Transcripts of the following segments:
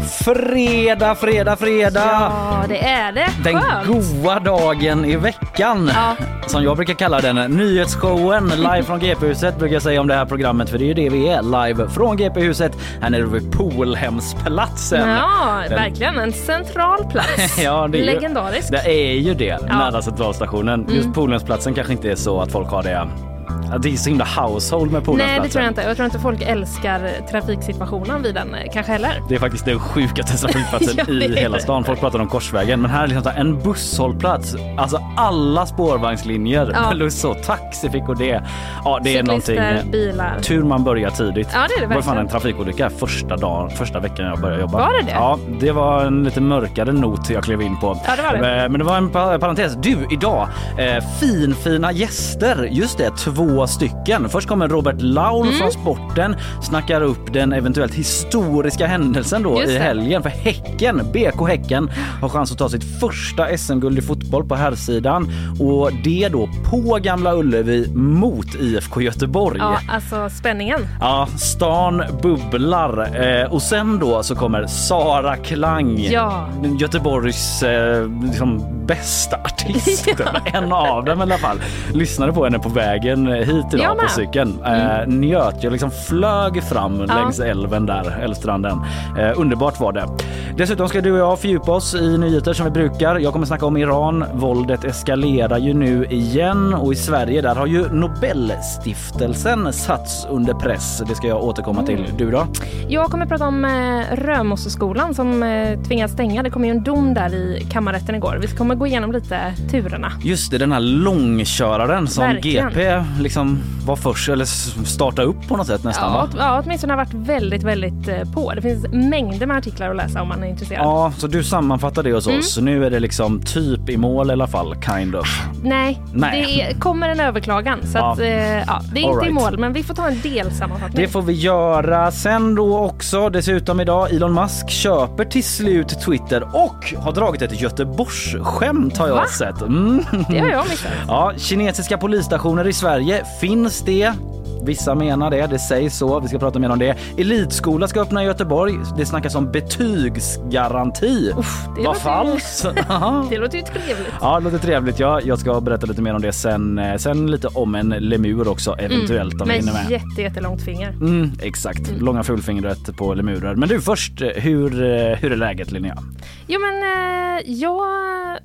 Fredag, fredag, fredag! Ja, det är det. Den Skönt. goa dagen i veckan. Ja. Som jag brukar kalla den. Nyhetsshowen live från GP-huset brukar jag säga om det här programmet för det är ju det vi är. Live från GP-huset här nere vid Polhemsplatsen. Ja, Den- verkligen. En central plats. Ja, det är ju- Legendarisk. Det är ju det, Ja. nära centralstationen. Just Mm. Polhemsplatsen kanske inte är så att folk har det. Det är så himla household med Polhemsplatsen. Nej, det tror jag inte. Jag tror inte folk älskar trafiksituationen vid den eh, kanske heller. Det är faktiskt den sjukaste trafikplatsen Ja, i hela stan. Folk pratar om Korsvägen, men här är liksom en busshållplats. Alltså alla spårvagnslinjer Ja. plus så taxi fick och det. Ja, det är Cyklister, någonting. bilar. Tur man börjar tidigt. Ja, det är det var fan verkligen. en trafikolycka första dagen, första veckan jag började jobba. Var det det? Ja, det var en lite mörkare not jag klev in på. Ja, det var det. Eh, Men det var en pa- parentes. Du, idag, eh, finfina gäster. Just det, två stycken. Först kommer Robert Laul Mm. från sporten, snackar upp den eventuellt historiska händelsen då Just i helgen. För Häcken, BK Häcken, har chans att ta sitt första SM-guld i fotboll på herrsidan. Och det då på Gamla Ullevi mot IFK Göteborg. Ja, alltså spänningen. Ja, stan bubblar. Eh, och sen då så kommer Sara Klang. Ja. Göteborgs eh, liksom bästa artist. En av dem i alla fall. Lyssnade på henne på vägen hit Jag idag på cykeln. Eh, njöt. Jag liksom flög fram Ja. längs älven där, älvstranden. Eh, underbart var det. Dessutom ska du och jag fördjupa oss i nyheter som vi brukar. Jag kommer snacka om Iran. Våldet eskalerar ju nu igen och i Sverige där har ju Nobelstiftelsen satts under press. Det ska jag återkomma till. Mm. Du då? Jag kommer prata om eh, Römosseskolan som eh, tvingas stänga. Det kom ju en dom där i kammarrätten igår. Vi kommer gå igenom lite turerna. Just det, den här långköraren som Verkligen. GP liksom var först eller starta upp på något sätt nästan Ja, va? ja, åtminstone har varit väldigt, väldigt eh, på. Det finns mängder med artiklar att läsa om man är intresserad. Ja, så du sammanfattar det hos Mm. oss. Nu är det liksom typ i mål i alla fall, kind of. Nej, Nej. det är, kommer en överklagan. Så Ja. att, eh, ja, det är All inte i right. mål, men vi får ta en delsammanfattning. Det får vi göra. Sen då också dessutom idag Elon Musk köper till slut Twitter och har dragit ett Göteborgsskämt har jag Va? sett. Mm. Det har jag missat. Ja, kinesiska polisstationer i Sverige, finns det? Vissa menar det, det sägs så. Vi ska prata mer om det. Elitskola ska öppna i Göteborg. Det snackas om betygsgaranti. Uff, det Vad falskt. Ja. Det låter ju trevligt. Ja, det låter trevligt. Ja, jag ska berätta lite mer om det sen. Eh, Sen lite om en lemur också, eventuellt om vi hinner Med jätte, jättelångt finger. Mm, exakt, långa fulfingret på lemurer. Men du först, hur, eh, hur är läget Linnea? Jo men eh, jag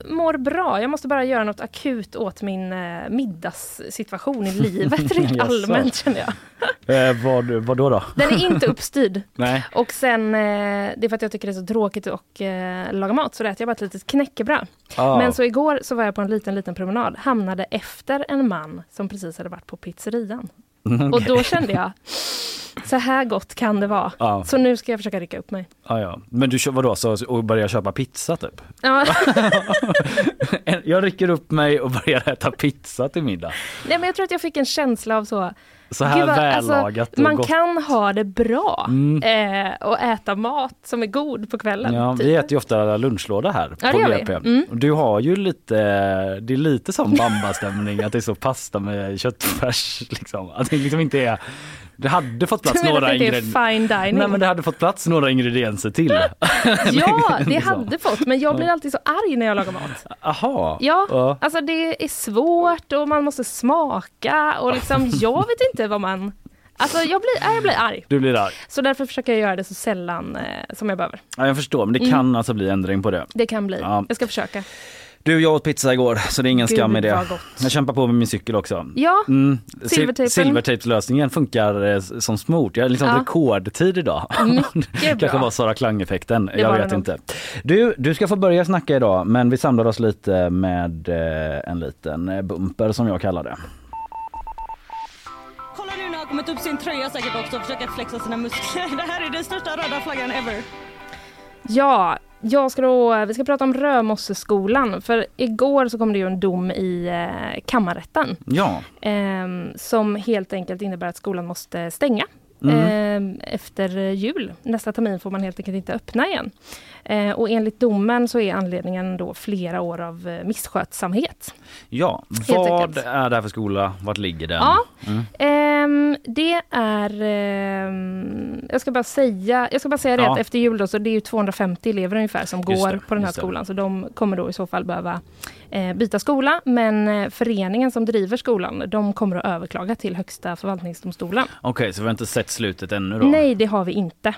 mår bra. Jag måste bara göra något akut åt min eh, middagssituation i livet rent allmänt känner jag. Eh, vad, vad då? då? Den är inte uppstyrd. Nej. Och sen, eh, det är för att jag tycker det är så tråkigt att eh, laga mat så äter jag bara ett litet knäckebröd. Ah. Men så igår så var jag på en liten, liten promenad, hamnade efter en man som precis hade varit på pizzerian. Mm, Och då kände jag, så här gott kan det vara. Ja. Så nu ska jag försöka rycka upp mig. Ah, ja. Men du vadå, så, och börjar köpa pizza typ? Ja. Jag rycker upp mig och börjar äta pizza till middag. Nej, men jag tror att jag fick en känsla av så, Så här Gud vad- vällagat och man gott. kan ha det bra Mm. eh, och äta mat som är god på kvällen. Ja, typ. vi äter ju ofta lunchlåda här Ja, på. GP. Mm. Du har ju lite, det är lite som bambastämning att det är så pasta med köttfärs liksom. Att det liksom inte är, det hade fått plats några ingredienser. Nej men det hade fått plats några ingredienser till. Ja, det hade fått, men jag blir alltid så arg när jag lagar mat. Aha. Ja, Ja. alltså det är svårt och man måste smaka och liksom, jag vet inte vad man... Alltså jag blir, jag blir arg. Du blir arg. Så därför försöker jag göra det så sällan eh, som jag behöver. Ja, jag förstår men det Mm. kan alltså bli ändring på det. Det kan bli. Ja. Jag ska försöka. Du jag åt pizza igår så det är ingen Gud, skam i det. Jag kämpar på med min cykel också. Ja, Mm. Silvertejpen. Silvertejpslösningen funkar eh, som smort. Jag har liksom Ja. rekordtid idag. mycket Kanske var Sara Klang-effekten. Jag vet nog. inte. Du, du ska få börja snacka idag men vi samlar oss lite med eh, en liten eh, bumper som jag kallar det. Kolla nu när han har kommit upp sin tröja säkert också och försöker flexa sina muskler. Det här är den största röda flaggan ever. Ja, Jag ska då, vi ska prata om Römosseskolan, för igår så kom det ju en dom i eh, kammarrätten. Ja. Eh, som helt enkelt innebär att skolan måste stänga Mm. eh, efter jul. Nästa termin får man helt enkelt inte öppna igen. Eh, och enligt domen så är anledningen då flera år av eh, misskötsamhet. Ja, vad är det här för skola? Vart ligger den? Ja. Mm. Ehm, det är... ehm, jag ska bara säga, jag ska bara säga det Ja. att efter jul då, så det är ju 250 elever ungefär som Just går det, på den här just det. skolan. Så de kommer då i så fall behöva eh, byta skola. Men eh, föreningen som driver skolan, de kommer att överklaga till Högsta förvaltningsdomstolen. Okej, så vi har inte sett slutet ännu då? Nej, det har vi inte.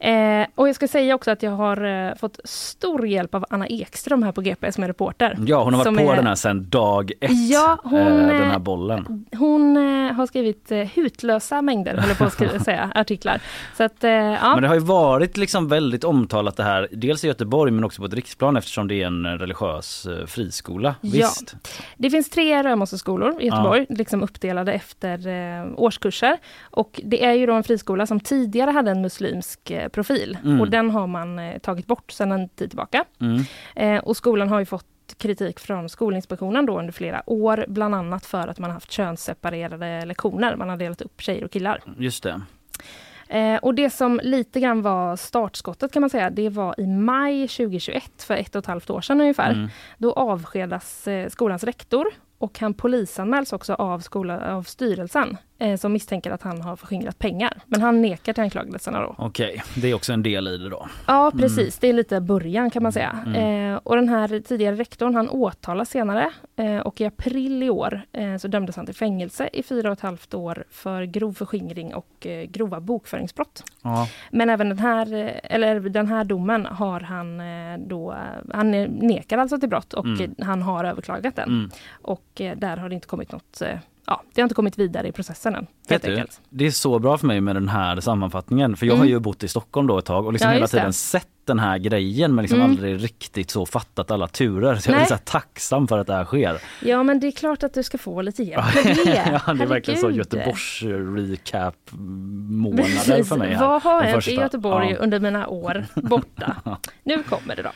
Eh, och jag ska säga också att jag har eh, fått stor hjälp av Anna Ekström här på GP som är reporter. Ja, hon har varit på är- den här sedan dag ett. Ja, hon, eh, den eh, här bollen. Hon eh, har skrivit eh, hutlösa mängder, jag på att skriva, säga, artiklar. Så att, ja. Men det har ju varit liksom väldigt omtalat det här, dels i Göteborg men också på ett riksplan eftersom det är en religiös friskola. Ja. Visst? Det finns tre Römosseskolor i Göteborg, liksom uppdelade efter årskurser. Och det är ju då en friskola som tidigare hade en muslimsk profil. Mm. Och den har man eh, tagit bort sedan en tid tillbaka. Mm. Eh, och skolan har ju fått kritik från Skolinspektionen då under flera år, bland annat för att man haft könsseparerade lektioner. Man har delat upp tjejer och killar. Just det. Eh, och det som lite grann var startskottet kan man säga, det var i maj 2021, för ett och ett halvt år sedan ungefär. Mm. Då avskedas eh, skolans rektor och han polisanmäls också av, skola, av styrelsen eh, som misstänker att han har förskingrat pengar. Men han nekar till anklagelserna då. Okej, det är också en del i det då. Ja precis, det är lite början kan man säga. Mm. Eh, och den här tidigare rektorn han åtalas senare eh, och i april i år eh, så dömdes han till fängelse i fyra och ett halvt år för grov förskingring och eh, grova bokföringsbrott. Ja. Men även den här, eh, eller den här domen har han då, han nekar alltså till brott och Mm. han har överklagat den. Mm. Och där har det inte kommit något, ja det har inte kommit vidare i processen än. Vet du, enkelt. det är så bra för mig med den här sammanfattningen för jag har Mm. ju bott i Stockholm då ett tag och liksom Ja, hela just det. tiden sett den här grejen men liksom Mm. aldrig riktigt så fattat alla turer. Så jag är så tacksam för att det här sker. Ja men det är klart att du ska få lite hjälp med det. ja, det är verkligen så. Göteborgs recap månader för mig. Här. Vad har hänt i. Göteborg Ja. under mina år borta? nu kommer det då.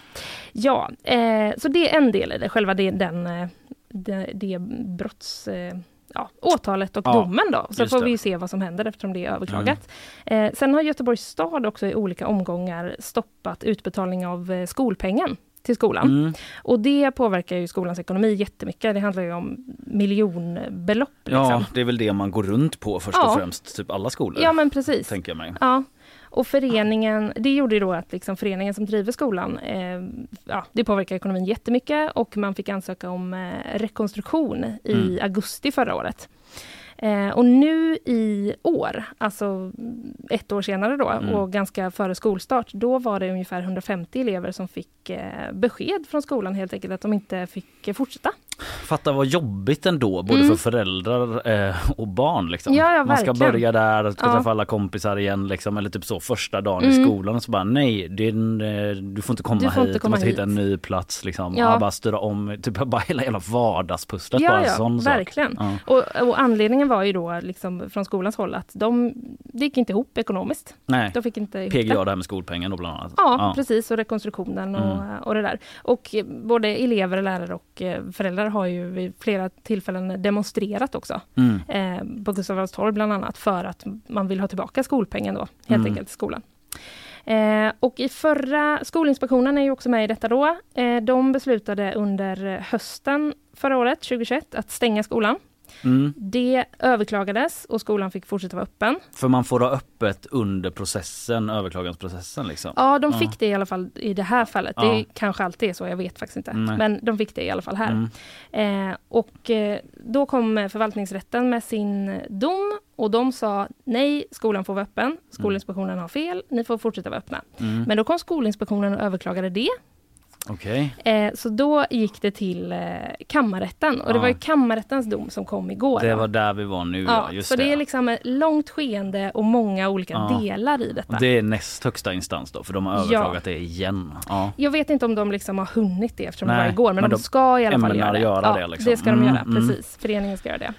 Ja, eh, så det är en del i det, själva det, den, eh, det, det brotts... Eh, ja, åtalet och Ja, domen då. Så får det. Mm. vi se vad som händer eftersom det är överklagat. Eh, sen har Göteborgs stad också i olika omgångar stoppat utbetalning av eh, skolpengen till skolan. Mm. Och det påverkar ju skolans ekonomi jättemycket. Det handlar ju om miljonbelopp. Liksom. Ja, det är väl det man går runt på först Ja. och främst, typ alla skolor. ja men precis. Tänker jag mig. Ja, och föreningen, det gjorde då att liksom föreningen som driver skolan, eh, ja, det påverkar ekonomin jättemycket och man fick ansöka om eh, rekonstruktion i Mm. augusti förra året. Eh, och nu i år, alltså ett år senare då Mm. och ganska före skolstart, då var det ungefär 150 elever som fick eh, besked från skolan helt enkelt att de inte fick fortsätta. Fatta vad jobbigt ändå, både Mm. för föräldrar eh, och barn. Liksom. Ja, ja, Man ska börja där, ska Ja. träffa alla kompisar igen, liksom, eller typ så första dagen i Mm. skolan och så bara nej, en, eh, du får inte komma Du får inte hit, komma du måste hitta en hit. ny plats. Liksom. Ja. Bara styra om, typ bara hela, hela vardagspusslet. Ja, bara, ja, sån verkligen. Och, och anledningen var ju då liksom från skolans håll att de, det gick inte ihop ekonomiskt. Nej, De fick inte ihop PGA det. det här med skolpengen då bland annat. Ja, precis. Och rekonstruktionen och, Mm. och det där. Och eh, både elever, lärare och föräldrar har ju vid flera tillfällen demonstrerat också. Mm. Eh, på Gustav Adolfs torg bland annat för att man vill ha tillbaka skolpengen då, helt Mm. enkelt skolan. Eh, och i förra, Skolinspektionen är ju också med i detta då. Eh, de beslutade under hösten förra året, 2021, att stänga skolan. Mm. Det överklagades och skolan fick fortsätta vara öppen. För man får ha öppet under processen, överklagansprocessen. Liksom. Ja, de Ja. fick det i alla fall i det här fallet. Ja. Det kanske alltid är så, jag vet faktiskt inte. Nej. Men de fick det i alla fall här. Mm. Eh, och eh, då kom förvaltningsrätten med sin dom och de sa nej, skolan får vara öppen. Skolinspektionen har fel, ni får fortsätta vara öppna. Mm. Men då kom Skolinspektionen och överklagade det. Okej. Eh, så då gick det till eh, kammarrätten och det Ja. var ju kammarrättens dom som kom igår. Det var där vi var nu. Ja, ja, så det. är liksom ett långt skeende och många olika Ja. delar i detta. Och det är näst högsta instans då, för de har överklagat det igen. Ja. Jag vet inte om de liksom har hunnit det eftersom det Nej, var igår, men, men de de ska i alla fall göra det. göra det liksom. det ska de Mm, göra, mm. precis. Föreningen ska göra det.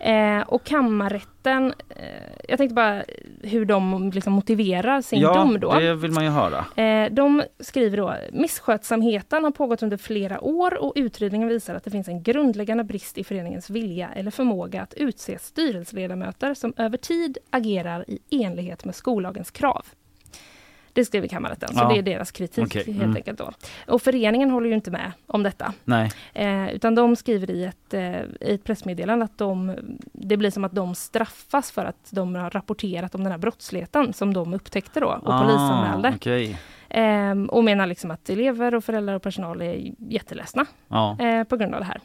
Eh, och kammarrätten, eh, jag tänkte bara hur de liksom motiverar sin ja, dom då. det vill man ju höra. Eh, de skriver då, misskötsamheten har pågått under flera år och utredningen visar att det finns en grundläggande brist i föreningens vilja eller förmåga att utse styrelseledamöter som över tid agerar i enlighet med skollagens krav. Det skriver kammarrätten, så Ja. det är deras kritik Okej, helt mm. enkelt. Då. Och föreningen håller ju inte med om detta. Nej. Eh, utan de skriver i ett, eh, i ett pressmeddelande att de, det blir som att de straffas för att de har rapporterat om den här brottsligheten som de upptäckte då och polisanmälde. Ah, okej. Eh, och menar liksom att elever och föräldrar och personal är jätteledsna Ja. eh, på grund av det här.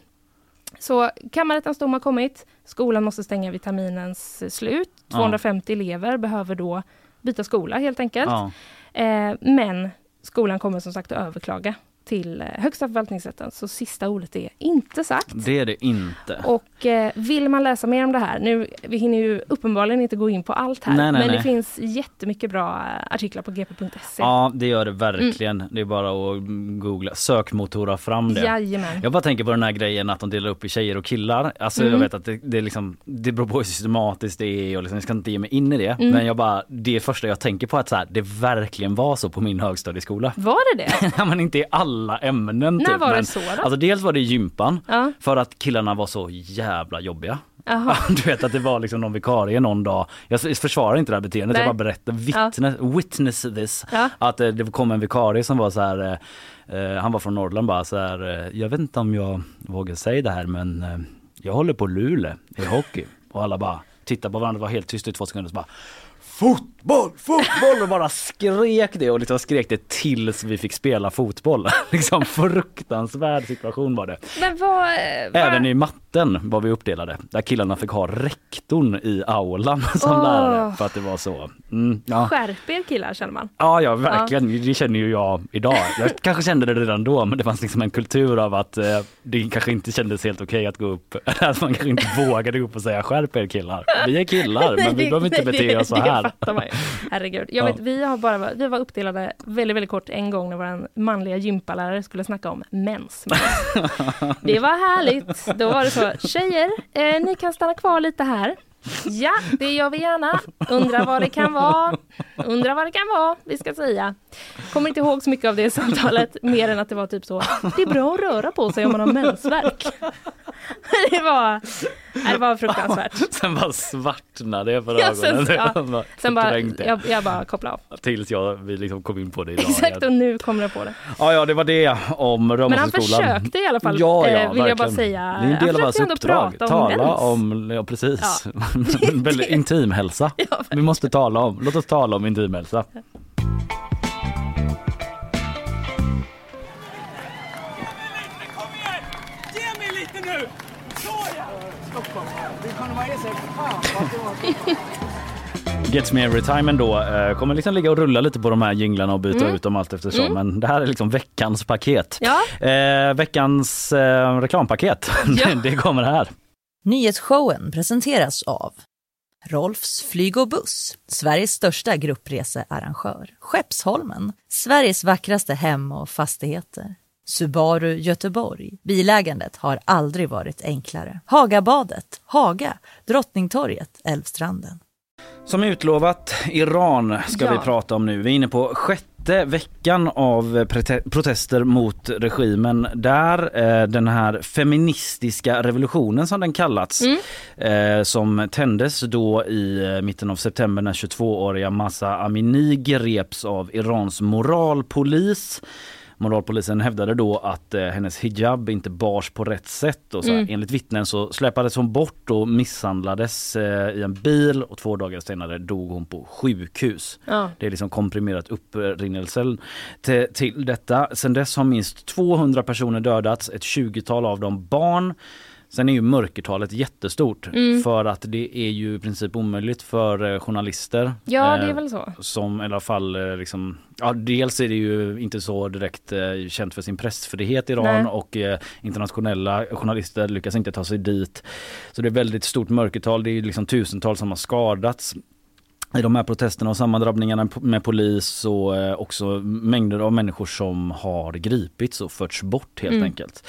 Så kammarrättens dom har kommit. Skolan måste stänga vid terminens slut. Ja. 250 elever behöver då byta skola helt enkelt. Ja. Eh, men skolan kommer som sagt att överklaga till eh, Högsta förvaltningsrätten. Så sista ordet är inte sagt. Det är det inte. Och eh, vill man läsa mer om det här, nu, vi hinner ju uppenbarligen inte gå in på allt här, Nej, nej, men det nej. finns jättemycket bra eh, artiklar på gp.se. Ja det gör det verkligen. Det är bara att googla, sökmotora fram det. Jajamän. Jag bara tänker på den här grejen att de delar upp i tjejer och killar. Alltså Mm. jag vet att det, det, är liksom, det beror på hur systematiskt det är och liksom, jag ska inte ge mig in i det. Mm. Men jag bara, det första jag tänker på är att så här, det verkligen var så på min högstadieskola. Var det det? Ja men inte i alla ämnen När typ. var men, det så då? Alltså dels var det gympan Ja. för att killarna var så jävla jobbiga. Jaha. Du vet att det var liksom någon vikarie någon dag. Jag försvarar inte det här beteendet, Nej. jag bara berättar, witness, witness this. Ja. Att eh, det kom en vikarie som var så här, eh, eh, han var från Norrland bara så här, eh, jag vet inte om jag vågar säga det här men eh, jag håller på Luleå i hockey. Och alla bara tittade på varandra, var helt tyst i två sekunder så bara Fotboll, fotboll! Och bara skrek det och liksom skrek det tills vi fick spela fotboll. liksom fruktansvärd situation var det. Men vad... eh, vad- Även i matten var vi uppdelade. Där killarna fick ha rektorn i aulan som Åh. lärare för att det var så. Mm, ja. Skärp er killar känner man. Ja, ja verkligen. Det känner ju jag idag. Jag kanske kände det redan då men det fanns liksom en kultur av att eh, det kanske inte kändes helt okej att gå upp. Att man kanske inte vågade gå upp och säga skärp er killar. Vi är killar men vi behöver inte bete oss så här. Herregud. Jag Ja. vet, vi, har bara, vi var uppdelade väldigt, väldigt kort en gång när vår manliga gympalärare skulle snacka om mens. Det var härligt. Då var det så, Alltså, tjejer, eh, ni kan stanna kvar lite här. Ja, det gör vi gärna. Undrar vad det kan vara. Undrar vad det kan vara, vi ska säga. Kommer inte ihåg så mycket av det samtalet, mer än att det var typ så. Det är bra att röra på sig om man har mensvärk. Det var, det var fruktansvärt. Sen bara svartnade jag för Ja, sen- ögonen. ja. Jag bara Sen bara, jag, jag bara kopplade av. Tills jag, vi liksom kom in på det idag. Exakt, och nu kommer jag på det. Ja, ja, det var det om Men han Römosseskolan. försökte i alla fall, Ja, ja, eh, vill jag bara verkligen. säga. Det är en del av hans uppdrag. prata om tala mens. om, ja precis. Väldigt intimhälsa. Ja, Vi måste tala om, låt oss tala om intimhälsa. Fan. Gets Me Every Time ändå eh, kommer liksom ligga och rulla lite på de här jinglarna och byta ut dem allt eftersom. Men det här är liksom veckans paket. Ja. Eh, veckans eh, reklampaket. Ja. det kommer här. Nyhetsshowen presenteras av Rolfs flyg och buss, Sveriges största gruppresearrangör. Skeppsholmen, Sveriges vackraste hem och fastigheter. Subaru Göteborg. Bilägandet har aldrig varit enklare. Hagabadet, Haga, Drottningtorget, Älvstranden. Som utlovat, Iran ska Ja. vi prata om nu. Vi är inne på sjätte veckan av protester mot regimen där eh, den här feministiska revolutionen som den kallats eh, som tändes då i eh, mitten av september när 22-åriga Massa Amini greps av Irans moralpolis. Moralpolisen hävdade då att eh, hennes hijab inte bars på rätt sätt och så här. enligt vittnen så släpades hon bort och misshandlades eh, i en bil och två dagar senare dog hon på sjukhus. Ja. Det är liksom komprimerat upprinnelsen till, till detta. Sen dess har minst 200 personer dödats, ett 20-tal av dem barn. Sen är ju mörkertalet jättestort Mm. för att det är ju i princip omöjligt för eh, journalister. ja, det eh, är väl så. som i alla fall eh, liksom, ja dels är det ju inte så direkt eh, känt för sin pressfrihet i Iran Nej. och eh, internationella journalister lyckas inte ta sig dit. Så det är väldigt stort mörkertal, det är liksom tusentals som har skadats i de här protesterna och sammandrabbningarna med polis och eh, också mängder av människor som har gripits och förts bort helt Mm. enkelt.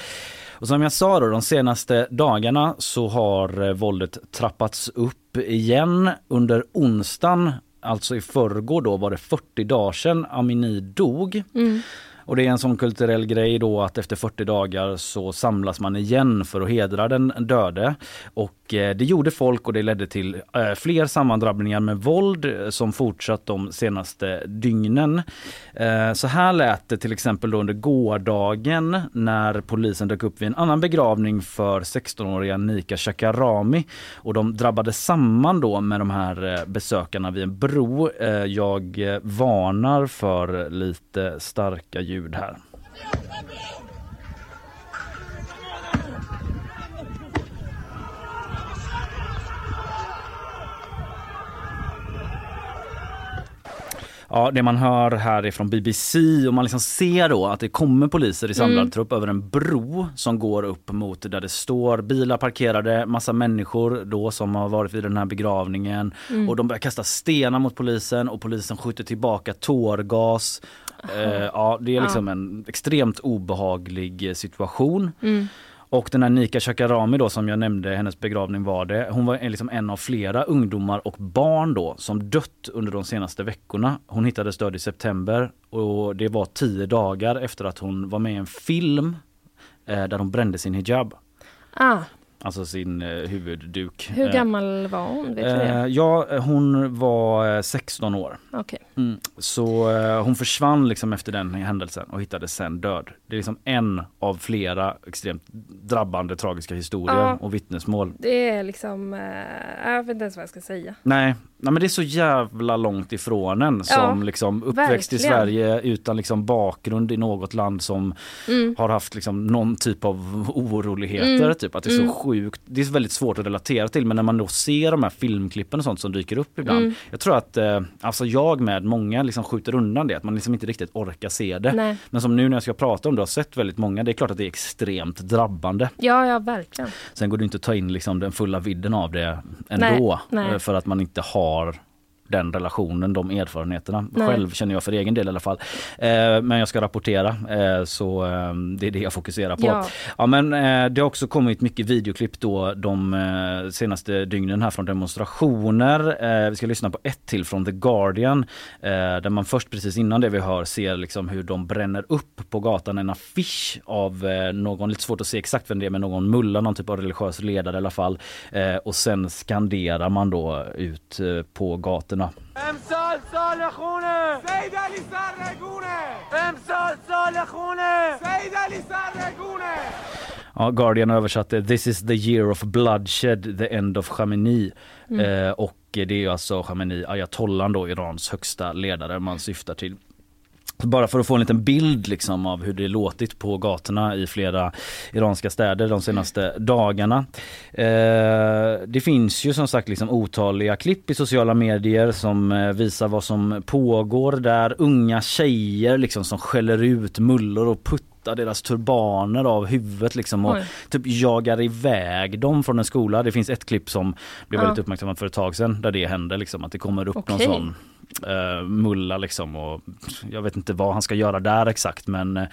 Och som jag sa då, de senaste dagarna så har eh, våldet trappats upp igen. Under onsdagen, alltså i förrgår då, var det 40 dagar sedan Amini dog. Och det är en sån kulturell grej då att efter 40 dagar så samlas man igen för att hedra den döde. Och Eh, det gjorde folk och det ledde till eh, fler sammandrabbningar med våld eh, som fortsatt de senaste dygnen. Så här lät det till exempel då under gårdagen när polisen dök upp vid en annan begravning för 16-åriga Nika Shakarami. Och de drabbade samman då med de här besökarna vid en bro. Jag varnar för lite starka ljud här. Ja, det man hör här är från BBC och man liksom ser då att det kommer poliser i samlad Mm. trupp över en bro som går upp mot där det står bilar parkerade, massa människor då som har varit vid den här begravningen Mm. och de börjar kasta stenar mot polisen och polisen skjuter tillbaka tårgas. Eh, ja, det är liksom en extremt obehaglig eh, situation. Mm. Och den här Nika Shakarami då som jag nämnde, hennes begravning var det. Hon var en- liksom en av flera ungdomar och barn då som dött under de senaste veckorna. Hon hittades död i september och det var tio dagar efter att hon var med i en film eh, där hon brände sin hijab. Ah, Alltså sin eh, huvudduk. hur Eh, gammal var hon? Vet du det? Eh, ja, hon var eh, 16 år. Okej. Mm. Så hon försvann liksom efter den händelsen och hittades sen död. Det är liksom en av flera extremt drabbande tragiska historier Ja. och vittnesmål. Det är liksom, jag vet inte ens vad jag ska säga. Nej, nej men det är så jävla långt ifrån en som liksom uppväxt i verkligen. Sverige utan liksom bakgrund i något land som Mm. har haft liksom någon typ av oroligheter. Mm. Typ, att det är så Mm. sjukt. Det är väldigt svårt att relatera till men när man då ser de här filmklippen och sånt som dyker upp ibland. Mm. Jag tror att eh, alltså jag med många liksom skjuter undan det, att man liksom inte riktigt orkar se det. Nej. Men som nu när jag ska prata om det har sett väldigt många, det är klart att det är extremt drabbande. Ja, ja, verkligen. Sen går det inte att ta in liksom den fulla vidden av det ändå. Nej, nej. eh, För att man inte har har den relationen, de erfarenheterna. Nej. Själv känner jag för egen del i alla fall. Eh, men jag ska rapportera eh, så eh, det är det jag fokuserar på. Ja. Ja men eh, det har också kommit mycket videoklipp då de eh, senaste dygnen här från demonstrationer. Vi ska lyssna på ett till från The Guardian där man först precis innan det vi hör ser liksom hur de bränner upp på gatan en affisch av någon, lite svårt att se exakt vem det är, men någon mulla, någon typ av religiös ledare i alla fall. Och sen skanderar man då ut på gatorna. امسال سال خونه سید علی سرنگونه امسال سال خونه سید علی سرنگونه Ja, Guardian översatte This is the year of bloodshed, the end of Khamenei. Eh, och det är ju alltså Khamenei, ayatollan då, Irans högsta ledare man syftar till. Bara för att få en liten bild liksom av hur det låtit på gatorna i flera iranska städer de senaste dagarna. Eh, det finns ju som sagt liksom otaliga klipp i sociala medier som eh, visar vad som pågår där. Unga tjejer liksom som skäller ut mullor och puttar deras turbaner av huvudet liksom och Oj. typ jagar iväg dem från en skola. Det finns ett klipp som blev Ja. väldigt uppmärksammat för ett tag sedan där det händer liksom att det kommer upp Okej. någon sån eh, mulla liksom och jag vet inte vad han ska göra där exakt men eh,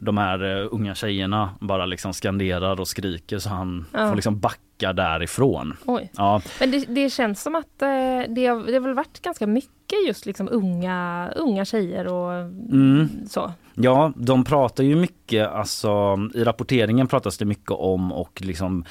de här eh, unga tjejerna bara liksom skanderar och skriker så han Ja. får liksom backa därifrån. Oj. Ja, Men det, det känns som att eh, det, har, det har väl varit ganska mycket just liksom unga, unga tjejer och Mm. så. Ja, de pratar ju mycket, alltså i rapporteringen pratas det mycket om och liksom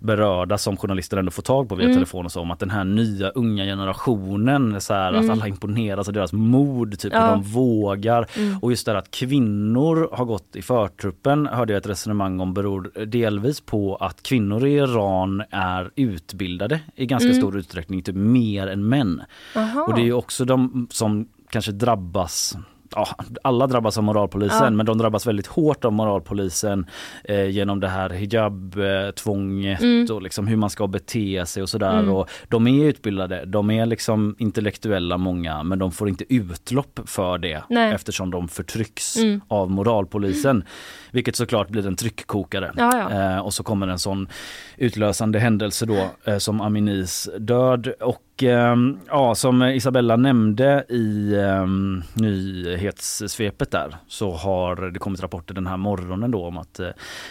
berörda som journalister ändå får tag på via Mm. telefon och så om att den här nya unga generationen, så här, att Mm. alla imponeras av deras mod, typ hur Ja. de vågar. Mm. Och just det här att kvinnor har gått i förtruppen hörde jag ett resonemang om beror delvis på att kvinnor i Iran är utbildade i ganska Mm. stor utsträckning, typ mer än män. Aha. Och det är ju också de som kanske drabbas Ja, alla drabbas av moralpolisen Ja. men de drabbas väldigt hårt av moralpolisen eh, genom det här hijab-tvånget Mm. och liksom hur man ska bete sig och sådär. Mm. Och de är utbildade, de är liksom intellektuella många men de får inte utlopp för det Nej. eftersom de förtrycks Mm. av moralpolisen. Vilket såklart blir en tryckkokare. Ja, ja. Eh, och så kommer en sån utlösande händelse då eh, som Aminis död och Och ehm, ja, som Isabella nämnde i um, nyhetssvepet där så har det kommit rapporter den här morgonen då om att uh,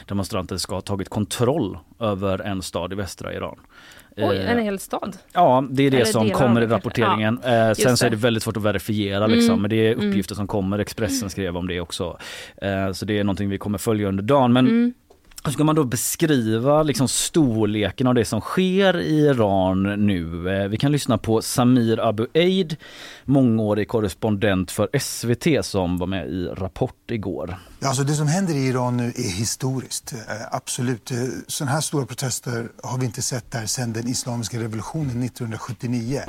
demonstranter ska ha tagit kontroll över en stad i västra Iran. Oj, en hel stad? Ja, det är det Eller som kommer i rapporteringen. kanske. Eh, sen så är det. väldigt svårt att verifiera liksom, Mm, men det är mm. uppgifter som kommer. Expressen skrev om det också. Eh, så det är någonting vi kommer följa under dagen. Men Mm hur ska man då beskriva liksom storleken av det som sker i Iran nu? Eh, vi kan lyssna på Samir Abu Eid, mångårig korrespondent för SVT som var med i Rapport igår. Alltså det som händer i Iran nu är historiskt. Eh, absolut. Eh, Sådana här stora protester har vi inte sett där sedan den islamiska revolutionen 1979.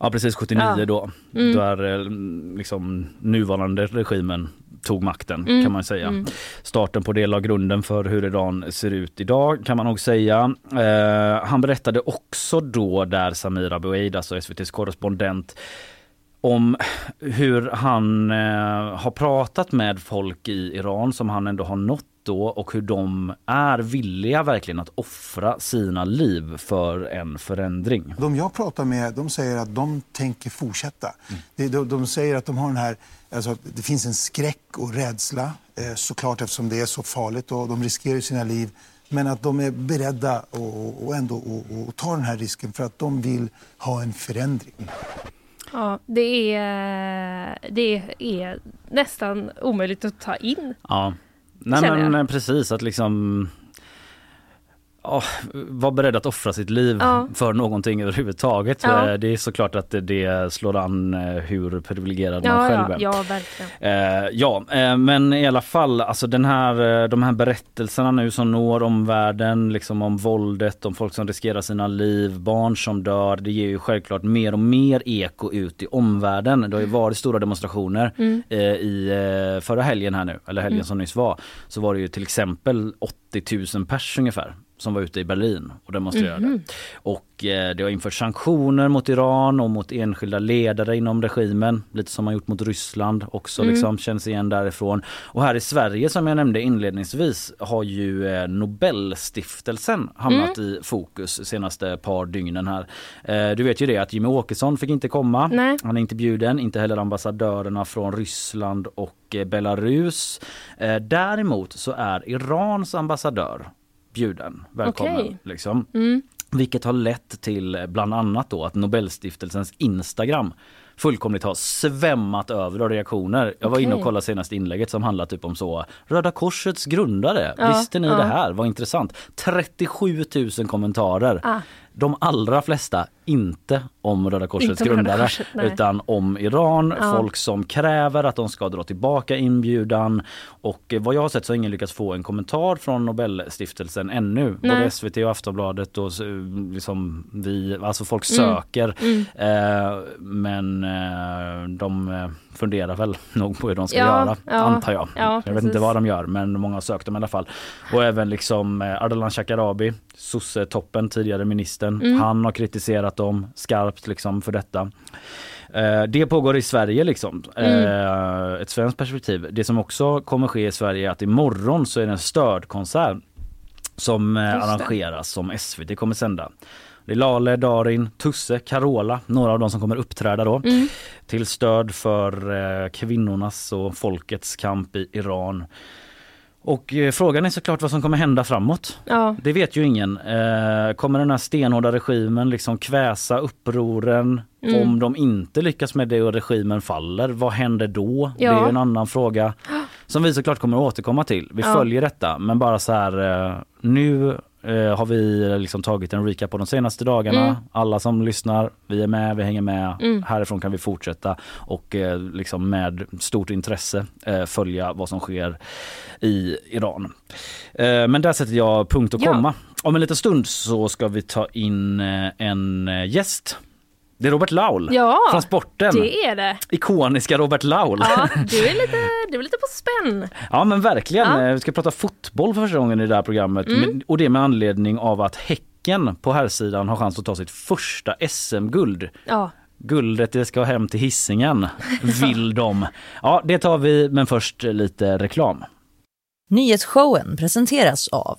Ja precis 79 Ja. då, Mm. där eh, liksom nuvarande regimen tog makten Mm. kan man säga. Mm. Starten på det la grunden för hur Iran ser ut idag kan man nog säga. Eh, han berättade också då där Samir Abu Eid, alltså SVTs korrespondent, om hur han eh, har pratat med folk i Iran som han ändå har nått då och hur de är villiga verkligen att offra sina liv för en förändring. De jag pratar med de säger att de tänker fortsätta. Det- De, de säger att de har den här, alltså, att det finns en skräck och rädsla eh, såklart eftersom det är så farligt och de riskerar sina liv. Men att de är beredda att och ändå och, och ta den här risken för att de vill ha en förändring. Ja, det är, det är nästan omöjligt att ta in. Ja, nej jag. men precis att liksom ja, vara beredd att offra sitt liv Ja. för någonting överhuvudtaget. Ja. Eh, Det är såklart att det- det slår an eh, hur privilegierad man Ja, själv ja, är. ja, verkligen. Eh, ja, eh, men i alla fall, alltså den här, eh, de här berättelserna nu som når omvärlden, liksom om våldet, om folk som riskerar sina liv, barn som dör, det ger ju självklart mer och mer eko ut i omvärlden. Det har ju varit stora demonstrationer Mm. eh, i förra helgen här nu, eller helgen Mm. som nyss var, så var det ju till exempel 80 000 pers ungefär som var ute i Berlin och demonstrerade. Mhm. Och eh, det har införts sanktioner mot Iran och mot enskilda ledare inom regimen. Lite som man gjort mot Ryssland också Mm. liksom känns igen därifrån. Och här i Sverige som jag nämnde inledningsvis har ju eh, Nobelstiftelsen hamnat Mm. i fokus senaste par dygnen här. Eh, du vet ju det att Jimmy Åkesson fick inte komma. Nej. Han är inte bjuden, inte heller ambassadörerna från Ryssland och eh, Belarus. Eh, däremot så är Irans ambassadör bjuden. Välkommen. Okej. Liksom. Mm. Vilket har lett till eh, bland annat då att Nobelstiftelsens Instagram fullkomligt har svämmat över av reaktioner. Jag var inne och kollade senaste inlägget som handlar typ om så Röda Korsets grundare, Ja, visste ni ja. det här? Vad intressant. 37 000 kommentarer. Ah. De allra flesta inte om Röda Korsets Inte om Röda grundare Korset, utan om Iran, Ja. folk som kräver att de ska dra tillbaka inbjudan och eh, vad jag har sett så har ingen lyckats få en kommentar från Nobelstiftelsen ännu. Både Nej. SVT och Aftonbladet och så, liksom vi, alltså folk Mm. söker Mm. eh, men eh, de eh, funderar väl nog på hur de ska Ja, göra ja, antar jag. ja, jag vet inte vad de gör men många har sökt dem i alla fall. Och även liksom eh, Ardalan Shekarabi, sosse-toppen, tidigare ministern. Mm. Han har kritiserat dem skarpt liksom för detta. Eh, Det pågår i Sverige liksom. Mm. Eh, Ett svenskt perspektiv. Det som också kommer ske i Sverige är att imorgon så är det en stödkonsert som eh, arrangeras som SVT kommer sända. Det är Lale, Darin, Tusse, Carola, några av de som kommer uppträda då. Mm. Till stöd för eh, kvinnornas och folkets kamp i Iran. Och eh, frågan är såklart vad som kommer hända framåt. Ja. Det vet ju ingen. Eh, kommer den här stenhårda regimen liksom kväsa upproren? Mm. Om de inte lyckas med det och regimen faller, vad händer då? Ja. Det är en annan fråga som vi såklart kommer att återkomma till. Vi Ja. följer detta men bara så här eh, nu eh, har vi liksom tagit en recap på de senaste dagarna. Mm. Alla som lyssnar, vi är med, vi hänger med. Mm. Härifrån kan vi fortsätta och eh, liksom med stort intresse eh, följa vad som sker i Iran. Eh, men där sätter jag punkt och Ja. komma. Om en liten stund så ska vi ta in eh, en eh, gäst. Det är Robert Laul Ja, från sporten. det är det. Ikoniska Robert Laul. Ja, du är lite, du är lite på spänn. Ja men verkligen. Ja. Eh, Vi ska prata fotboll för första gången i det här programmet. Mm. Men- Och det med anledning av att Häcken på här sidan har chans att ta sitt första SM-guld. Ja, Guldet det ska hem till hissingen vill de. Ja det tar vi men först lite reklam. Nyhetsshowen presenteras av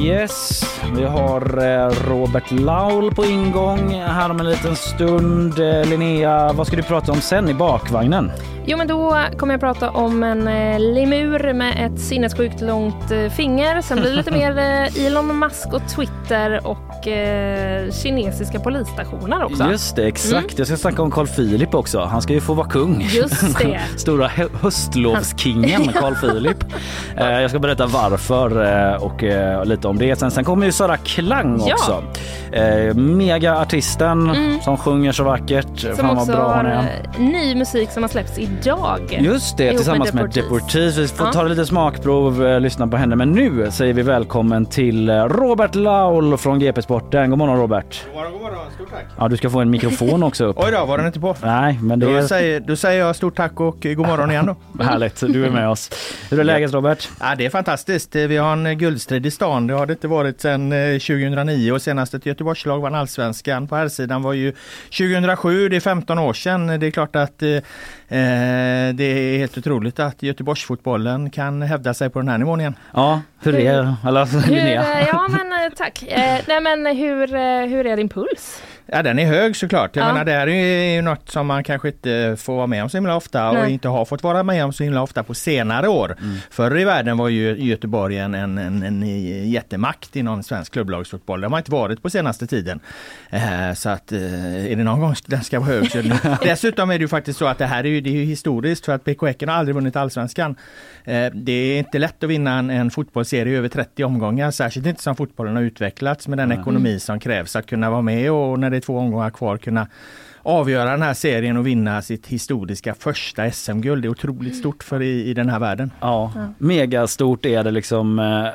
Yes, vi har eh, Robert Laul på ingång här om en liten stund. Eh, Linnea, vad ska du prata om sen i bakvagnen? Jo, men då kommer jag prata om en eh, lemur med ett sinnessjukt långt finger. Sen blir det lite mer Elon Musk och Twitter och eh, kinesiska polisstationer också. Just det, exakt. Jag ska snacka om Carl Philip också. Han ska ju få vara kung. Just det. Stora hö- höstlovskingen Carl Philip. Jag ska berätta varför och lite om det. Sen, sen kommer ju Sara Klang Ja. också. Eh, Mega-artisten som sjunger så vackert. Som Fan vad också bra har hon är. eh, ny musik som har släppts idag. Just det, tillsammans med Deportees. Vi får Ja. ta lite smakprov, eh, lyssna på henne. Men nu säger vi välkommen till eh, Robert Laul från GP Sporten. God morgon Robert. God morgon, god morgon. Stort tack. Ja, du ska få en mikrofon också upp. Oj då, var den inte på? Nej, men det Då säger, då säger jag stort tack och god morgon igen då. härligt. Du är med oss. Hur är läget Robert? Ja, det är fantastiskt. Vi har en guldstrid i stan. Det har det inte varit sedan eh, 2009 och senast ett Göteborgslag vann allsvenskan på här sidan var ju 2007. Det är 15 år sedan. Det är klart att eh, eh, det är helt otroligt att Göteborgsfotbollen kan hävda sig på den här nivån igen. Ja, hur är Eller Hur, Linnea? ja, men eh, tack. Eh, nej, men hur, hur är din puls? Ja den är hög såklart. Jag Ja. menar det här är ju något som man kanske inte får vara med om så himla ofta och Nej. inte har fått vara med om så himla ofta på senare år. Förr i världen var ju Göteborg en, en, en, en jättemakt inom svensk klubblagsfotboll. Det har man inte varit på senaste tiden. Eh, så att eh, är det någon gång den ska vara hög så är det nu. Dessutom är det ju faktiskt så att det här är ju, det är ju historiskt för att BK Häcken har aldrig vunnit allsvenskan. Eh, det är inte lätt att vinna en, en fotbollsserie över 30 omgångar, särskilt inte som fotbollen har utvecklats med den ekonomi som krävs att kunna vara med och när det är två omgångar kvar kunna avgöra den här serien och vinna sitt historiska första SM-guld. Det är otroligt stort för i, i den här världen. Ja, megastort är det liksom. Eh,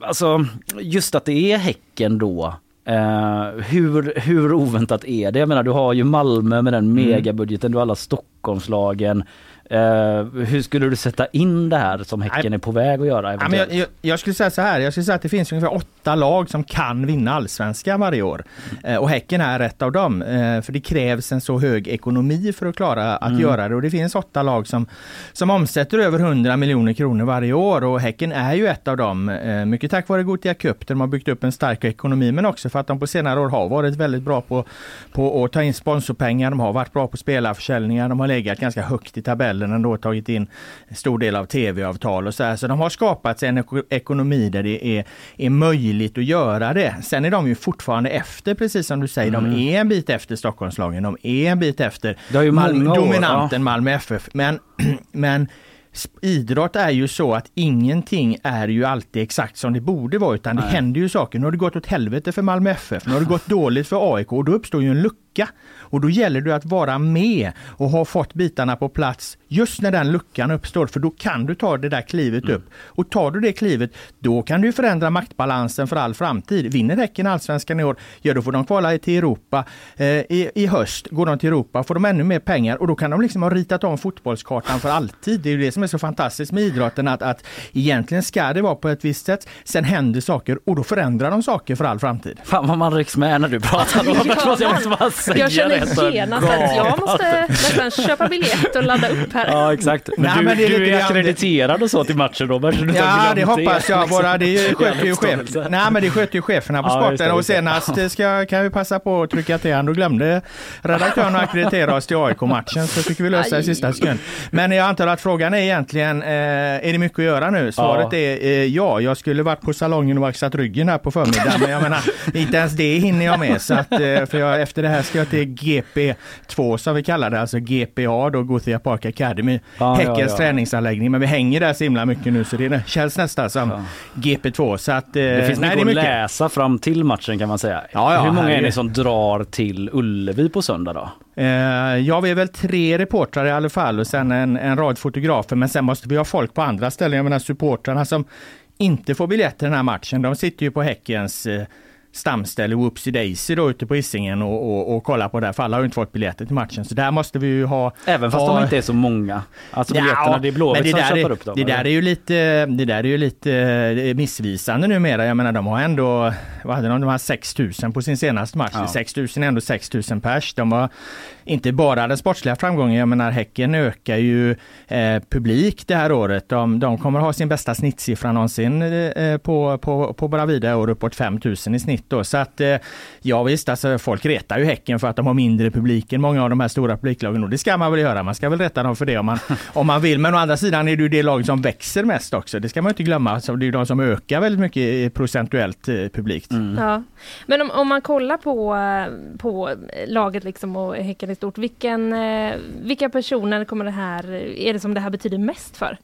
alltså just att det är Häcken då. Eh, hur, hur oväntat är det? Jag menar du har ju Malmö med den megabudgeten, du har alla Stockholmslagen. Eh, hur skulle du sätta in det här som Häcken är på väg att göra? Ja, men jag, jag, jag skulle säga så här, jag skulle säga att det finns ungefär åtta lag som kan vinna allsvenskan varje år. Eh, och Häcken är ett av dem. Eh, för det krävs en så hög ekonomi för att klara att göra det. Och det finns åtta lag som, som omsätter över 100 miljoner kronor varje år. Och Häcken är ju ett av dem. Mycket tack vare Gothia Cup där de har byggt upp en stark ekonomi. Men också för att de på senare år har varit väldigt bra på, på att ta in sponsorpengar. De har varit bra på spelarförsäljningar. De har legat ganska högt i tabellen ändå tagit in en stor del av tv-avtal och så här. Så de har skapat sig en eko- ekonomi där det är, är möjligt att göra det. Sen är de ju fortfarande efter, precis som du säger. De är en bit efter Stockholmslagen. De är en bit efter många år, dominanten Malmö FF. Men, men idrott är ju så att ingenting är ju alltid exakt som det borde vara utan det händer ju saker. Nu har det gått åt helvete för Malmö FF, nu har det gått dåligt för AIK och då uppstår ju en lucka. Och då gäller det att vara med och ha fått bitarna på plats just när den luckan uppstår för då kan du ta det där klivet upp. Och tar du det klivet då kan du förändra maktbalansen för all framtid. Vinner Häcken allsvenskan i år, ja då får de kvala till Europa. Eh, i, I höst går de till Europa, får de ännu mer pengar och då kan de liksom ha ritat om fotbollskartan för alltid. Det är ju det som är så fantastiskt med idrotten att, att egentligen ska det vara på ett visst sätt. Sen händer saker och då förändrar de saker för all framtid. Fan vad man rycks med när du pratar Robert, måste jag måste bara säga Jag det. Känner genast att jag måste nästan köpa biljett och ladda upp här. Ja exakt. Men Nej, du, men det är du är akkrediterad och så till matchen Robert. Ja, det hoppas jag. liksom. Våra, det sköter ju chef. Nej, men det sköter ju cheferna på Ja, just det, sporten. Och det. senast ska, kan vi passa på att trycka till han. Då glömde redaktören att ackreditera oss till AIK-matchen, så fick vi lösa i Aj. sista sekund. Men jag antar att frågan är egentligen, eh, är det mycket att göra nu? Svaret Ja. är eh, ja. Jag skulle varit på salongen och vaxat ryggen här på förmiddagen, men jag menar, inte ens det hinner jag med. Så att, eh, för jag, efter det här ska jag till GP2 som vi kallar det, alltså GPA då, Gothia Park Academy. Ja, Häckens ja, ja. träningsanläggning, men vi hänger där så himla mycket nu så det känns nästan som GP2. Så att, eh, Det finns nej, mycket det är att läsa fram till matchen kan man säga. Ja, ja, Hur många är ni som drar till Ullevi på söndag då? Eh, ja, vi är väl tre reportrar i alla fall och sen en, en rad fotografer. Men sen måste vi ha folk på andra ställen. Jag menar supportrarna som inte får biljett till den här matchen. De sitter ju på Häckens eh, stamställe Whoopsie Daisy då ute på Hisingen och, och, och kolla på det, för alla har ju inte fått biljetter till matchen. Så där måste vi ju ha... Även fast ha... de inte är så många. Alltså biljetterna, det är Blåvitt som köper upp dem. Det där, är ju lite, det där är ju lite eh, missvisande numera. Jag menar de har ändå, vad hade de, de har 6000 på sin senaste match. Ja. 6000 är ändå 6000 pers. De var inte bara den sportsliga framgången, jag menar Häcken ökar ju eh, publik det här året. De, de kommer ha sin bästa snittsiffra någonsin eh, på, på, på Bravida år, uppåt 5000 i snitt då. Så att eh, ja visst, alltså folk retar ju Häcken för att de har mindre publik än många av de här stora publiklagen och det ska man väl göra. Man ska väl rätta dem för det om man, om man vill. Men å andra sidan är det ju det lag som växer mest också. Det ska man inte glömma. Alltså, det är de som ökar väldigt mycket procentuellt eh, publikt. Mm. Ja. Men om, om man kollar på, eh, på laget liksom och Häcken i stort, vilken, vilka personer kommer det här, är det som det här betyder mest för?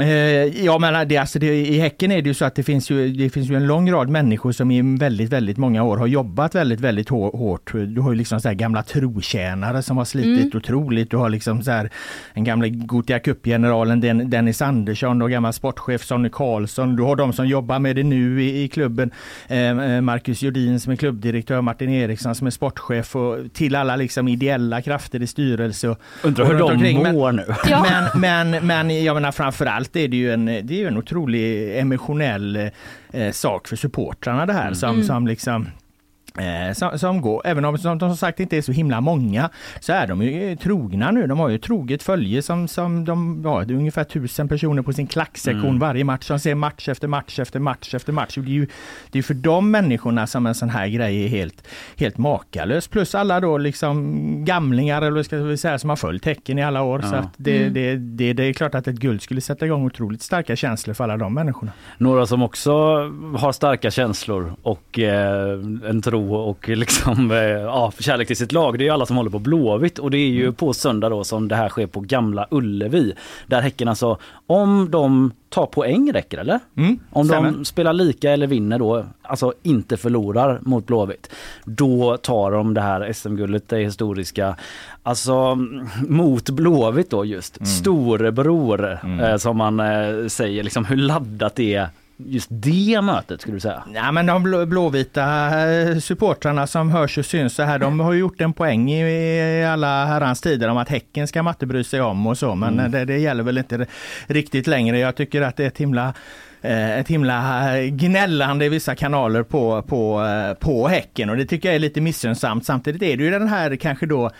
Eh, ja men det, alltså det, i Häcken är det ju så att det finns ju, det finns ju en lång rad människor som i väldigt, väldigt många år har jobbat väldigt, väldigt hårt. Du har ju liksom så här gamla trotjänare som har slitit mm. otroligt. Du har liksom så här en gamla Gothia Cup-generalen Dennis Andersson och gammal sportchef Sonny Karlsson. Du har de som jobbar med det nu i, i klubben. Eh, eh Marcus Jordin som är klubbdirektör, Martin Eriksson som är sportchef och till alla liksom ideella krafter i styrelse. Undrar hur de mår nu. Men, men, men jag menar framförallt allt är det ju en, det är en otrolig emotionell eh, sak för supportrarna det här mm. som, som liksom som, som, går, även om de som sagt inte är så himla många, så är de ju trogna nu. De har ju troget följe som, som de, ja, det är ungefär tusen personer på sin klacksektion mm. varje match som ser match efter match efter match efter match. Det är ju det är för de människorna som en sån här grej är helt, helt makalös. Plus alla då liksom gamlingar, eller ska vi säga, som har följt tecken i alla år. Ja. Så att det, mm. det, det, det är klart att ett guld skulle sätta igång otroligt starka känslor för alla de människorna. Några som också har starka känslor och eh, en tro och liksom, eh, ja, kärlek till sitt lag. Det är ju alla som håller på Blåvitt och det är ju mm. på söndag då som det här sker på Gamla Ullevi. Där Häcken alltså, om de tar poäng räcker eller? Mm, om stämmer. de spelar lika eller vinner då, alltså inte förlorar mot Blåvitt. Då tar de det här SM-guldet, det historiska, alltså mot Blåvitt då just. Mm. Storebror mm. eh, som man eh, säger, liksom hur laddat det är just det mötet skulle du säga? Ja, men de blå, blåvita eh, supportrarna som hörs och syns så här, de har gjort en poäng i alla herrans tider om att Häcken ska man inte bry sig om och så, men mm. det, det gäller väl inte riktigt längre. Jag tycker att det är ett himla eh, ett himla gnällande i vissa kanaler på, på, eh, på Häcken och det tycker jag är lite missunnsamt. Samtidigt är det ju den här kanske då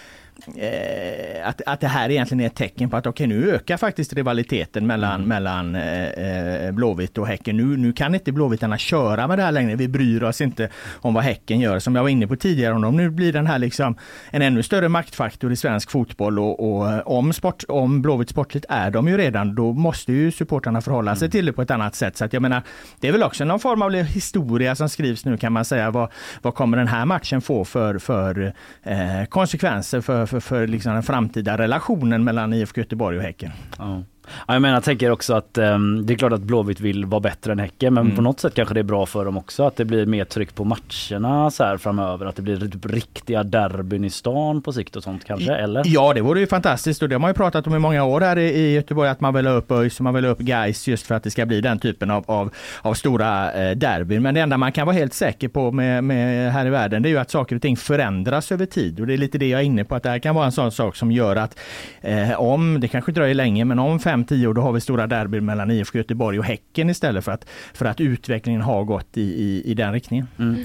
eh, att, att det här egentligen är ett tecken på att okej, okay, nu ökar faktiskt rivaliteten mellan, mm. mellan eh, eh, Blåvitt och Häcken. Nu, nu kan inte Blåvittarna köra med det här längre. Vi bryr oss inte om vad Häcken gör. Som jag var inne på tidigare, om de nu blir den här liksom en ännu större maktfaktor i svensk fotboll och, och om, sport, om Blåvitt sportligt är de ju redan, då måste ju supportrarna förhålla sig mm. till det på ett annat sätt. Så att jag menar, det är väl också någon form av historia som skrivs nu kan man säga. Vad, vad kommer den här matchen få för, för eh, konsekvenser för, för, för liksom den framtida relationen mellan IFK Göteborg och Häcken. Ja. Ja, jag menar, jag tänker också att um, det är klart att Blåvitt vill vara bättre än Häcken men mm. på något sätt kanske det är bra för dem också att det blir mer tryck på matcherna så här framöver. Att det blir typ riktiga derbyn i stan på sikt och sånt kanske, eller? Ja, det vore ju fantastiskt och det har man ju pratat om i många år här i Göteborg att man vill ha upp ÖIS och man vill ha upp Gais just för att det ska bli den typen av, av, av stora eh, derbyn. Men det enda man kan vara helt säker på med, med här i världen det är ju att saker och ting förändras över tid och det är lite det jag är inne på att det här kan vara en sån sak som gör att eh, om, det kanske dröjer länge, men om fem 5-10 år, då har vi stora derbyn mellan IFK Göteborg och Häcken istället för att, för att utvecklingen har gått i, i, i den riktningen. Mm.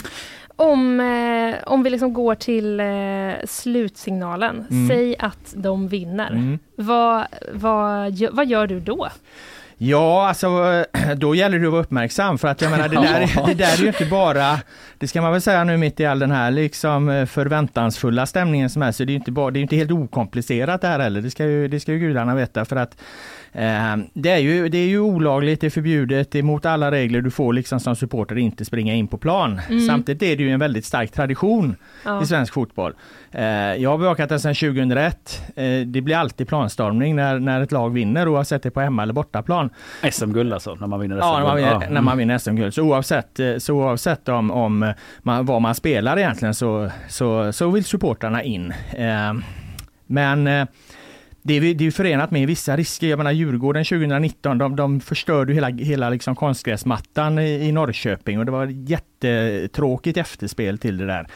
Om, eh, om vi liksom går till eh, slutsignalen, mm. säg att de vinner. Mm. Vad, vad, vad gör du då? Ja, alltså då gäller det att vara uppmärksam för att jag menar det där, det där är ju inte bara, det ska man väl säga nu mitt i all den här liksom eh, förväntansfulla stämningen som är, så det är inte bara, det är inte helt okomplicerat det här heller, det ska ju, det ska ju gudarna veta för att det, är ju, det är ju olagligt, det är förbjudet, det är mot alla regler, du får liksom som supporter inte springa in på plan. Mm. Samtidigt är det ju en väldigt stark tradition ja. i svensk fotboll. Eh, jag har bevakat den sedan 2001. Eh, det blir alltid planstormning när, när ett lag vinner oavsett det är på hemma eller bortaplan. SM-guld alltså, när man vinner SM-guld? Ja, när man vinner, ja. när man vinner SM-guld. Så oavsett, eh, så oavsett om, om man, vad man spelar egentligen så, så, så vill supportrarna in. Men det är, det är förenat med vissa risker. Jag menar Djurgården 2019, de, de förstörde hela, hela liksom konstgräsmattan i, i Norrköping och det var jättetråkigt efterspel till det där.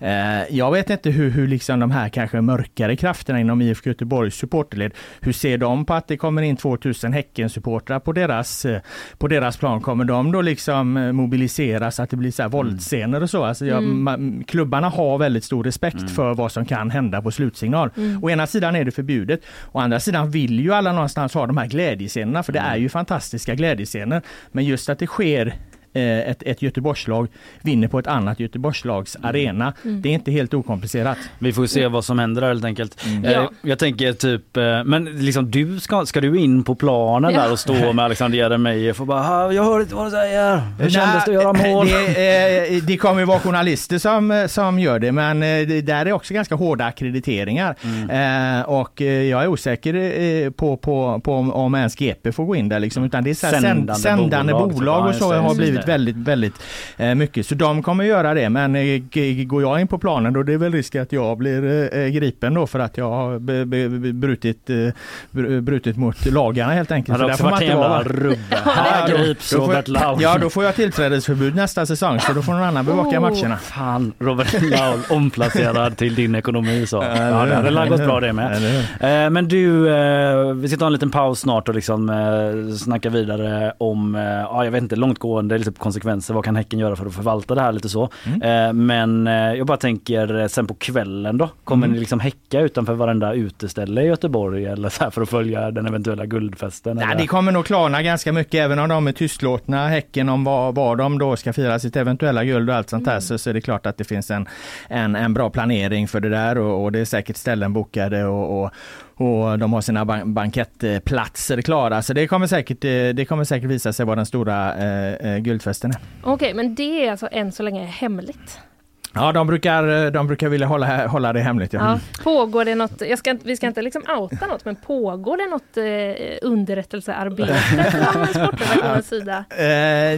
Eh, jag vet inte hur, hur liksom de här kanske mörkare krafterna inom IFK Göteborgs supporterled, hur ser de på att det kommer in 2000 Häcken-supportrar på deras, eh, på deras plan? Kommer de då liksom eh, mobiliseras att det blir så här våldsscener och så? Alltså jag, ma- klubbarna har väldigt stor respekt för vad som kan hända på slutsignal. Å ena sidan är det förbjudet, å andra sidan vill ju alla någonstans ha de här glädjescenerna, för det är ju fantastiska glädjescener. Men just att det sker ett, ett Göteborgslag vinner på ett annat Göteborgslags arena. Det är inte helt okomplicerat. Vi får se vad som händer helt enkelt. Eh, Ja. Jag tänker typ, eh, men liksom du ska, ska du in på planen Ja. där och stå med Alexander Jeremejeff och bara "Ha, jag hör inte vad du säger. Hur kändes det att göra mål? Det, eh, det kommer ju vara journalister som, eh, som gör det, men eh, det där är också ganska hårda akkrediteringar. Mm. Eh, och eh, jag är osäker eh, på, på, på om, om ens GP får gå in där liksom, utan det är så här Sändande sändande, bolag, bolag, så- och så ja, har blivit det. väldigt, väldigt eh, mycket. Så de kommer göra det, men eh, går jag in på planen då det är väl risk att jag blir eh, gripen då för att jag har brutit, br- brutit mot lagarna helt enkelt. Så där också varit en jävla rubbe. Här grips Robert Laul. Ja, då får jag tillträdesförbud nästa säsong, så då får någon annan bevaka Oh. matcherna. Fan, Robert Laul omplacerad till din ekonomi så. Ja, det hade gått bra det med. Men du, vi ska ta en liten paus snart och liksom snacka vidare om, ja jag vet inte, långtgående liksom, konsekvenser. Vad kan Häcken göra för att förvalta det här lite så. Eh, Men eh, jag bara tänker eh, sen på kvällen då, kommer ni liksom häcka utanför varenda uteställe i Göteborg eller så här för att följa den eventuella guldfesten? Nej, eller? det kommer nog klarna ganska mycket, även om de är tystlåtna, Häcken, om var, var de då ska fira sitt eventuella guld och allt sånt där, så, så är det klart att det finns en, en, en bra planering för det där och, och det är säkert ställen bokade och, och och de har sina ban- bankettplatser klara, så det kommer säkert, eh, det kommer säkert visa sig vad den stora eh, eh, guldfesten är. Okej, men det är alltså än så länge hemligt. Ja, de brukar, eh, de brukar vilja hålla, hålla det hemligt. Ja. Ja. Pågår det något, jag ska, vi ska inte liksom outa något, men pågår det något eh, underrättelsearbete från sportredaktionens sida? Eh,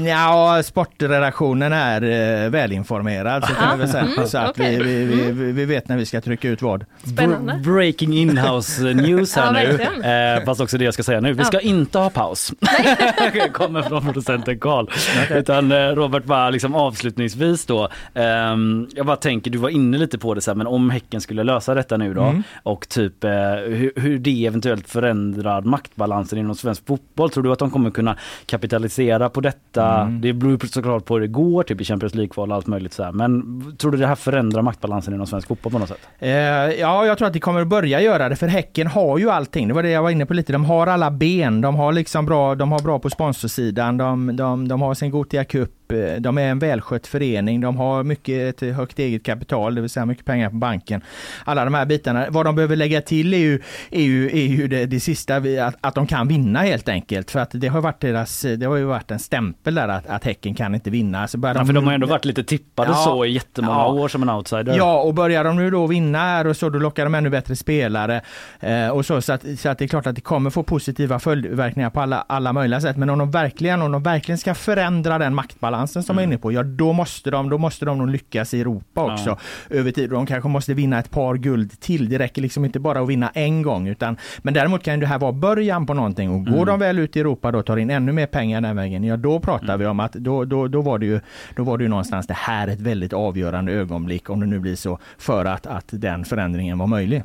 ja, sportredaktionen är eh, välinformerad så kan Ja. vi väl säga. Mm, så att vi, vi, vi, vi vet när vi ska trycka ut vad. Spännande. Br- Breaking in-house news här Ja, nu. Eh, fast också det jag ska säga nu. Vi ska inte ha paus. Kommer från producenten Karl. Utan eh, Robert bara liksom avslutningsvis då. ehm, jag bara tänker, du var inne lite på det så här, men om Häcken skulle lösa detta nu då Mm. och typ eh, hur, hur det eventuellt förändrar maktbalansen inom svensk fotboll. Tror du att de kommer kunna kapitalisera på detta? Mm. Det beror såklart på hur det går, typ i Champions League-kval och allt möjligt så här. Men tror du det här förändrar maktbalansen inom svensk fotboll på något sätt? Eh, ja, jag tror att det kommer att börja göra det för Häcken har ju allting. Det var det jag var inne på lite. De har alla ben. De har liksom bra, de har bra på sponsorsidan. De, de, de har sin Gothia Cup. eh, De är en välskött förening. De har mycket högt eget kapital, det vill säga mycket pengar på banken. Alla de här bitarna. Vad de behöver lägga till är ju, är ju, är ju det, det sista, att, att de kan vinna helt enkelt. För att det har varit deras, det har ju varit en stämpel där att, att Häcken kan inte vinna. Alltså Ja, för de har ändå varit lite tippade Ja. så i jättemånga Ja. år som en outsider. Ja, och börjar de nu då vinna här och så, då lockar de ännu bättre spelare. Eh, och så, så, att, så att det är klart att det kommer få positiva följdverkningar på alla, alla möjliga sätt. Men om de verkligen, om de verkligen ska förändra den maktbalansen som jag är inne på, ja då måste de, då måste de nog lyckas i Europa också över tid. Och de kanske måste vinna ett par guld till. Det räcker liksom inte bara att vinna en gång. Utan, men däremot kan det här vara början på någonting. Och går de väl ut i Europa då och tar in ännu mer pengar den vägen, ja då pratar vi om att då, då, då, var det ju, då var det ju någonstans det här ett väldigt avgörande ögonblick, om det nu blir så, för att, att den förändringen var möjlig.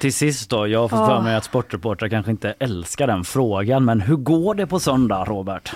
Till sist då, jag har fått för mig att sportreportrar kanske inte älskar den frågan, men hur går det på söndag Robert?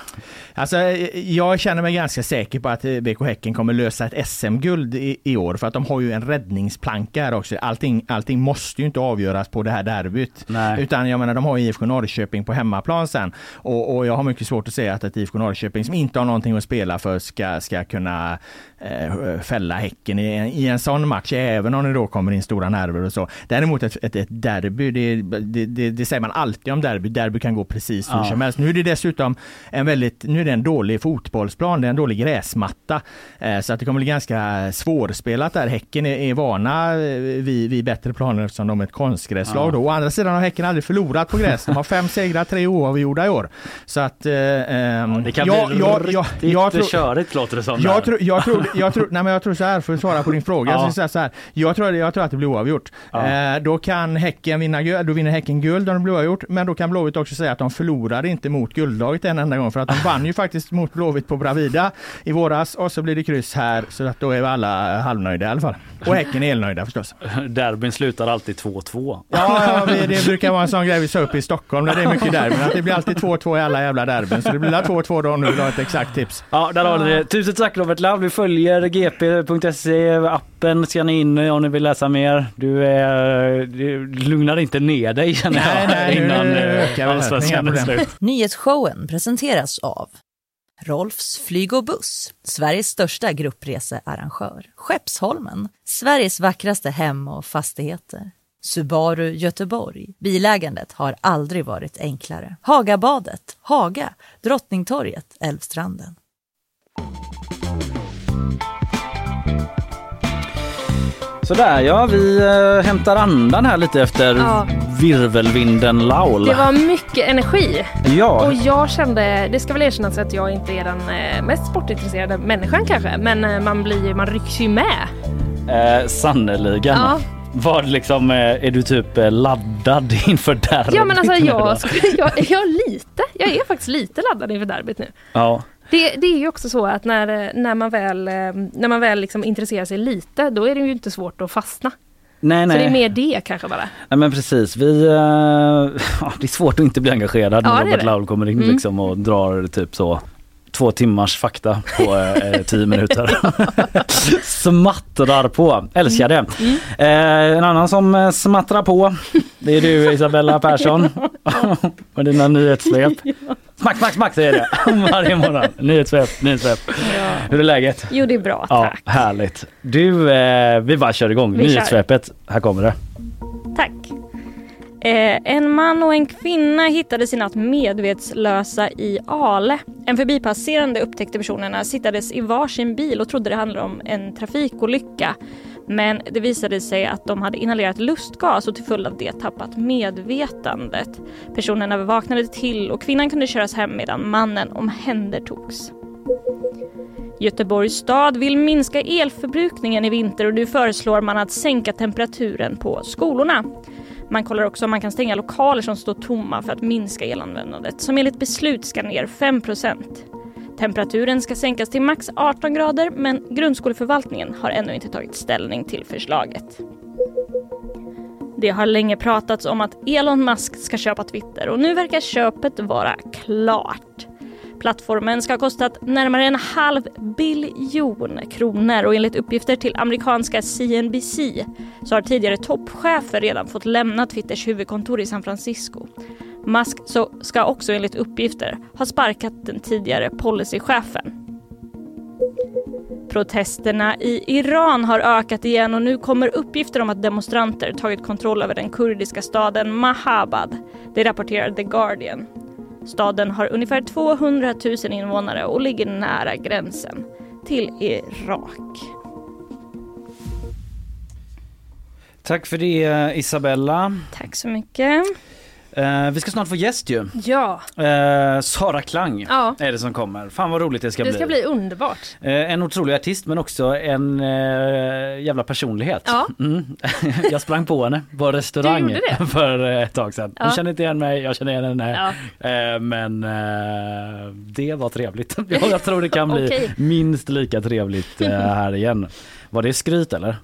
Alltså, jag känner mig ganska säker på att eh, BK Häcken kommer lösa ett SM-guld i, i år för att de har ju en räddningsplanka här också. Allting, allting måste ju inte avgöras på det här derbyt. Nej. Utan jag menar, de har IFK Norrköping på hemmaplan sen. Och, och jag har mycket svårt att säga att ett IFK Norrköping som inte har någonting att spela för ska, ska kunna eh, fälla Häcken i, en- i en sån match, även om det då kommer in stora nerver och så. Däremot ett, ett, ett derby, det, det, det, det säger man alltid om derby. Derby kan gå precis hur Ja. som helst. Nu är det dessutom en väldigt, nu är det en dålig fotbollsplan, det är en dålig gräsmatta. Eh, så att det kommer bli ganska svårspelat där. Häcken är, är vana eh, vid, vid bättre planer eftersom de är ett konstgräslag. Ja. Då. Å andra sidan har Häcken aldrig förlorat på gräs. De har fem segrar, tre oavgjorda i år. Så att... Eh, ehm, Det kan jag- bli jag- jag- riktigt jag tror- körigt låter det som. jag tror, jag, tror, jag, tror, nej men jag tror så här, för att svara på din fråga, Ja. så så här, jag, tror, jag tror att det blir oavgjort. Ja. Eh, då, kan, kan Häcken vinna guld, då vinner Häcken guld om de Blåa gjort, men då kan Blåvitt också säga att de förlorade inte mot guldlaget en enda gång för att de vann ju faktiskt mot Blåvitt på Bravida i våras och så blir det kryss här så att då är vi alla halvnöjda i alla fall. Och Häcken är elnöjda förstås. Derbyn slutar alltid 2-2. Ja, ja vi, det brukar vara en sån grej vi sa upp i Stockholm där det är mycket derbyn, att det blir alltid 2-2 i alla jävla derbyn. Så det blir 2-2 då om du vill ha ett exakt tips. Ja, där har ni det. Tusen tack Robert Lav. Du följer gp.se, appen ska ni in om ni vill läsa mer. Du, är, du lugnar inte ner dig känner jag Nej, nej, innan eh, allsvenskan är slut. Nyhetsshowen presenteras av Rolfs flyg och buss, Sveriges största gruppresearrangör. Skeppsholmen, Sveriges vackraste hem och fastigheter. Subaru Göteborg. Bilägandet har aldrig varit enklare. Hagabadet, Haga, Drottningtorget, Älvstranden. Sådär ja, vi äh, hämtar andan här lite efter Ja. virvelvinden Laul. Det var mycket energi. Ja, Och jag kände, det ska väl erkännas att jag inte är den eh, mest sportintresserade människan kanske, men eh, man blir ju, man rycks ju med. eh, sannerligen. Ja. Vad liksom, eh, är du typ eh, laddad inför derbyt? Ja men alltså nu då? jag, skulle- jag, jag är lite, jag är faktiskt lite laddad inför derbyt nu. Ja. Det, det är ju också så att när, när man väl, eh, när man väl liksom intresserar sig lite, då är det ju inte svårt att fastna. Nej, Så nej. det är mer det kanske bara. nej men precis. Vi, ja, det är svårt att inte bli engagerad när Robert. Laul kommer in Mm. liksom, och drar typ så två timmars fakta på eh, tio minuter. Smattrar på. Älskar det. Mm. Eh, en annan som eh, smattrar på det är du Isabella Persson. med dina nyhetssvep. Smack, smack, smack säger det varje morgon. Nyhetssvep, nyhetssvep. Hur är läget? Jo det är bra, Ja, tack. härligt. Du, eh, vi bara kör igång. Vi. Nyhetssvepet, här kommer det. Tack. Eh, en man och en kvinna hittades i natt medvetslösa i Ale. En förbipasserande upptäckte personerna sittades i varsin bil och trodde det handlade om en trafikolycka. Men det visade sig att de hade inhalerat lustgas och till följd av det tappat medvetandet. Personerna vaknade till och kvinnan kunde köras hem medan mannen omhändertogs. Göteborgs stad vill minska elförbrukningen i vinter och nu föreslår man att sänka temperaturen på skolorna. Man kollar också om man kan stänga lokaler som står tomma för att minska elanvändandet som enligt beslut ska ner 5% Temperaturen ska sänkas till max 18 grader men grundskoleförvaltningen har ännu inte tagit ställning till förslaget. Det har länge pratats om att Elon Musk ska köpa Twitter och nu verkar köpet vara klart. Plattformen ska ha kostat närmare en halv biljon kronor och enligt uppgifter till amerikanska CNBC så har tidigare toppchefer redan fått lämna Twitters huvudkontor i San Francisco. Musk så ska också enligt uppgifter ha sparkat den tidigare policychefen. Protesterna i Iran har ökat igen och nu kommer uppgifter om att demonstranter tagit kontroll över den kurdiska staden Mahabad. Det rapporterar The Guardian. Staden har ungefär 200 000 invånare och ligger nära gränsen till Irak. Tack för det Isabella. Tack så mycket. Eh, vi ska snart få gäst ju. Ja, Eh, Sara Klang Ja. är det som kommer. Fan vad roligt det ska det bli. ska bli underbart. Eh, en otrolig artist men också en eh, jävla personlighet. Ja. Mm. jag sprang på henne på restaurang det? för eh, ett tag sedan. Hon Ja. kände inte igen mig, jag känner igen henne. Ja. Eh, men det var trevligt. Ja, jag tror det kan bli Okej. minst lika trevligt här igen. Var det skryt eller?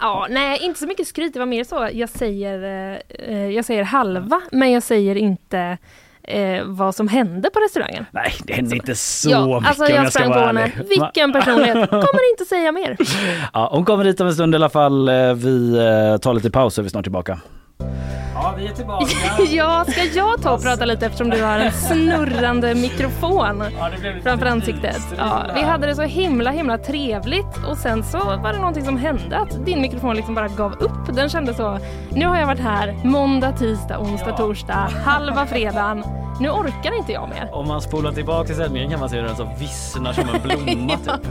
Ja, nej, inte så mycket skryt. Det var mer så. Jag säger, eh, eh, jag säger halva, men jag säger inte eh, vad som hände på restaurangen. Nej, det hände inte så ja, mycket alltså om jag jag ska vara ärlig. Vilken personlighet. Kommer inte säga mer. Ja, hon kommer hit om en stund i alla fall. Eh, Vi eh, tar lite paus och vi är snart tillbaka. Ja, vi är tillbaka. Ja, ska jag ta och prata lite eftersom du har en snurrande mikrofon framför ansiktet? Ja, vi hade det så himla himla trevligt och sen så var det någonting som hände att din mikrofon liksom bara gav upp. Den kände så, nu har jag varit här måndag, tisdag, onsdag, torsdag, halva fredagen. Nu orkar inte jag mer. Om man spolar tillbaka till sändningen kan man se hur den så vissnar som en blomma typ.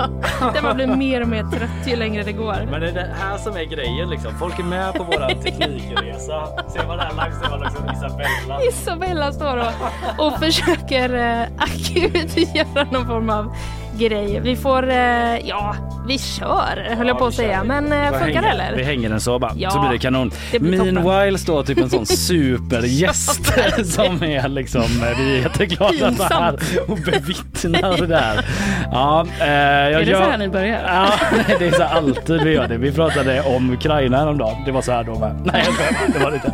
Den bara blir mer och mer trött ju längre det går. Men det är det här som är grejen liksom. Folk är med på våran teknikresa. Ser man där långt ser man liksom Isabella. Isabella står och, och försöker eh, akut göra någon form av grej. Vi får, eh, ja, vi kör höll jag på att säga. Men eh, Vi funkar det eller? Vi hänger den så bara, Ja, så blir det kanon. det blir toppen. Meanwhile står typ en sån supergäst som är liksom, eh, vi är jätteglada att vara här och bevittnar det där. Ja, eh, jag, Är det så här ni börjar? Ja, nej, det är så alltid vi gör det. Vi pratade om Ukraina häromdagen. Det var så här då med. Nej, jag. Det var inte.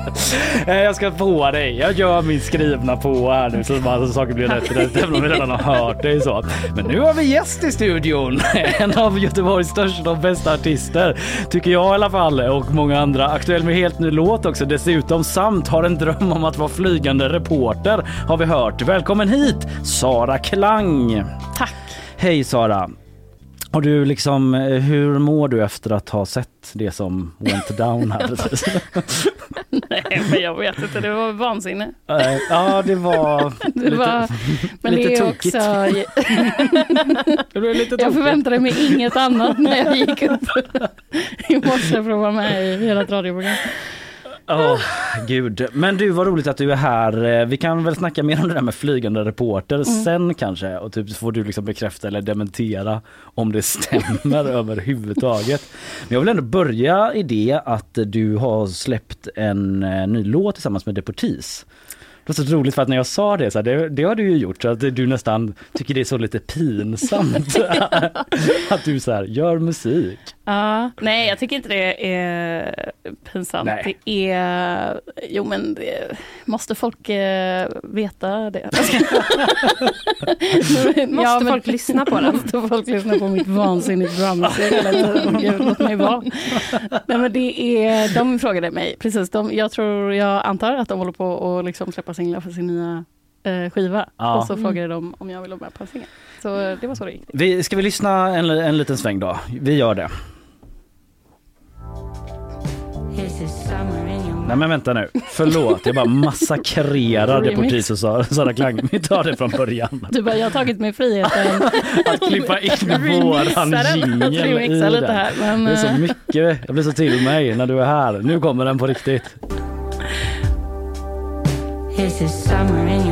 Eh, Jag ska få dig. Jag gör min skrivna på här nu så bara så saker blir rätt även om vi redan har hört det så. Men nu har vi gäst i studion. En av Göteborgs största och bästa artister tycker jag i alla fall och många andra. Aktuell med helt ny låt också dessutom samt har en dröm om att vara flygande reporter har vi hört. Välkommen hit Sara Klang. Tack. Hej Sara. Har du liksom, eh, hur mår du efter att ha sett det som went down här precis? Nej, men jag vet inte, det var vansinne. Eh, ja, det var Det lite, var, men lite det är tokigt. också, det blev lite jag förväntade mig inget annat när jag gick upp i morse för att vara med i hela ett radioprogram. Åh, gud. Men du, vad roligt att du är här. Eh, Vi kan väl snacka mer om det där med flygande reporter Mm. sen kanske och typ så får du liksom bekräfta eller dementera om det stämmer överhuvudtaget. Men jag vill ändå börja i det att du har släppt en eh, ny låt tillsammans med Deportees. Det var så roligt för att när jag sa det, så här, det, det har du ju gjort så att du nästan tycker det är så lite pinsamt att du så här, gör musik. Ja, nej jag tycker inte det är pinsamt. Nej. Det är, jo men det, måste folk eh, veta det? Måste folk lyssna på den? Måste folk lyssna på mitt vansinnigt drummusik hela tiden? Låt mig vara. Nej men det är, de frågade mig, precis, de, jag tror, jag antar att de håller på att liksom släppa singlar för sin nya eh, skiva. Ja. Och så frågade de om jag ville vara med på en singel. Så det var så det gick. Vi, ska vi lyssna en, en liten sväng då? Vi gör det. Nej men vänta nu, förlåt jag bara massakrerar Remix. Deportees och Sara, Klang. Vi tar det från början. Du bara, jag har tagit mig friheten Att klippa in våran den, jingel i remixa lite den. här. Men, Det är så eh, mycket, jag blir så till mig när du är här. Nu kommer den på riktigt. Is this summer in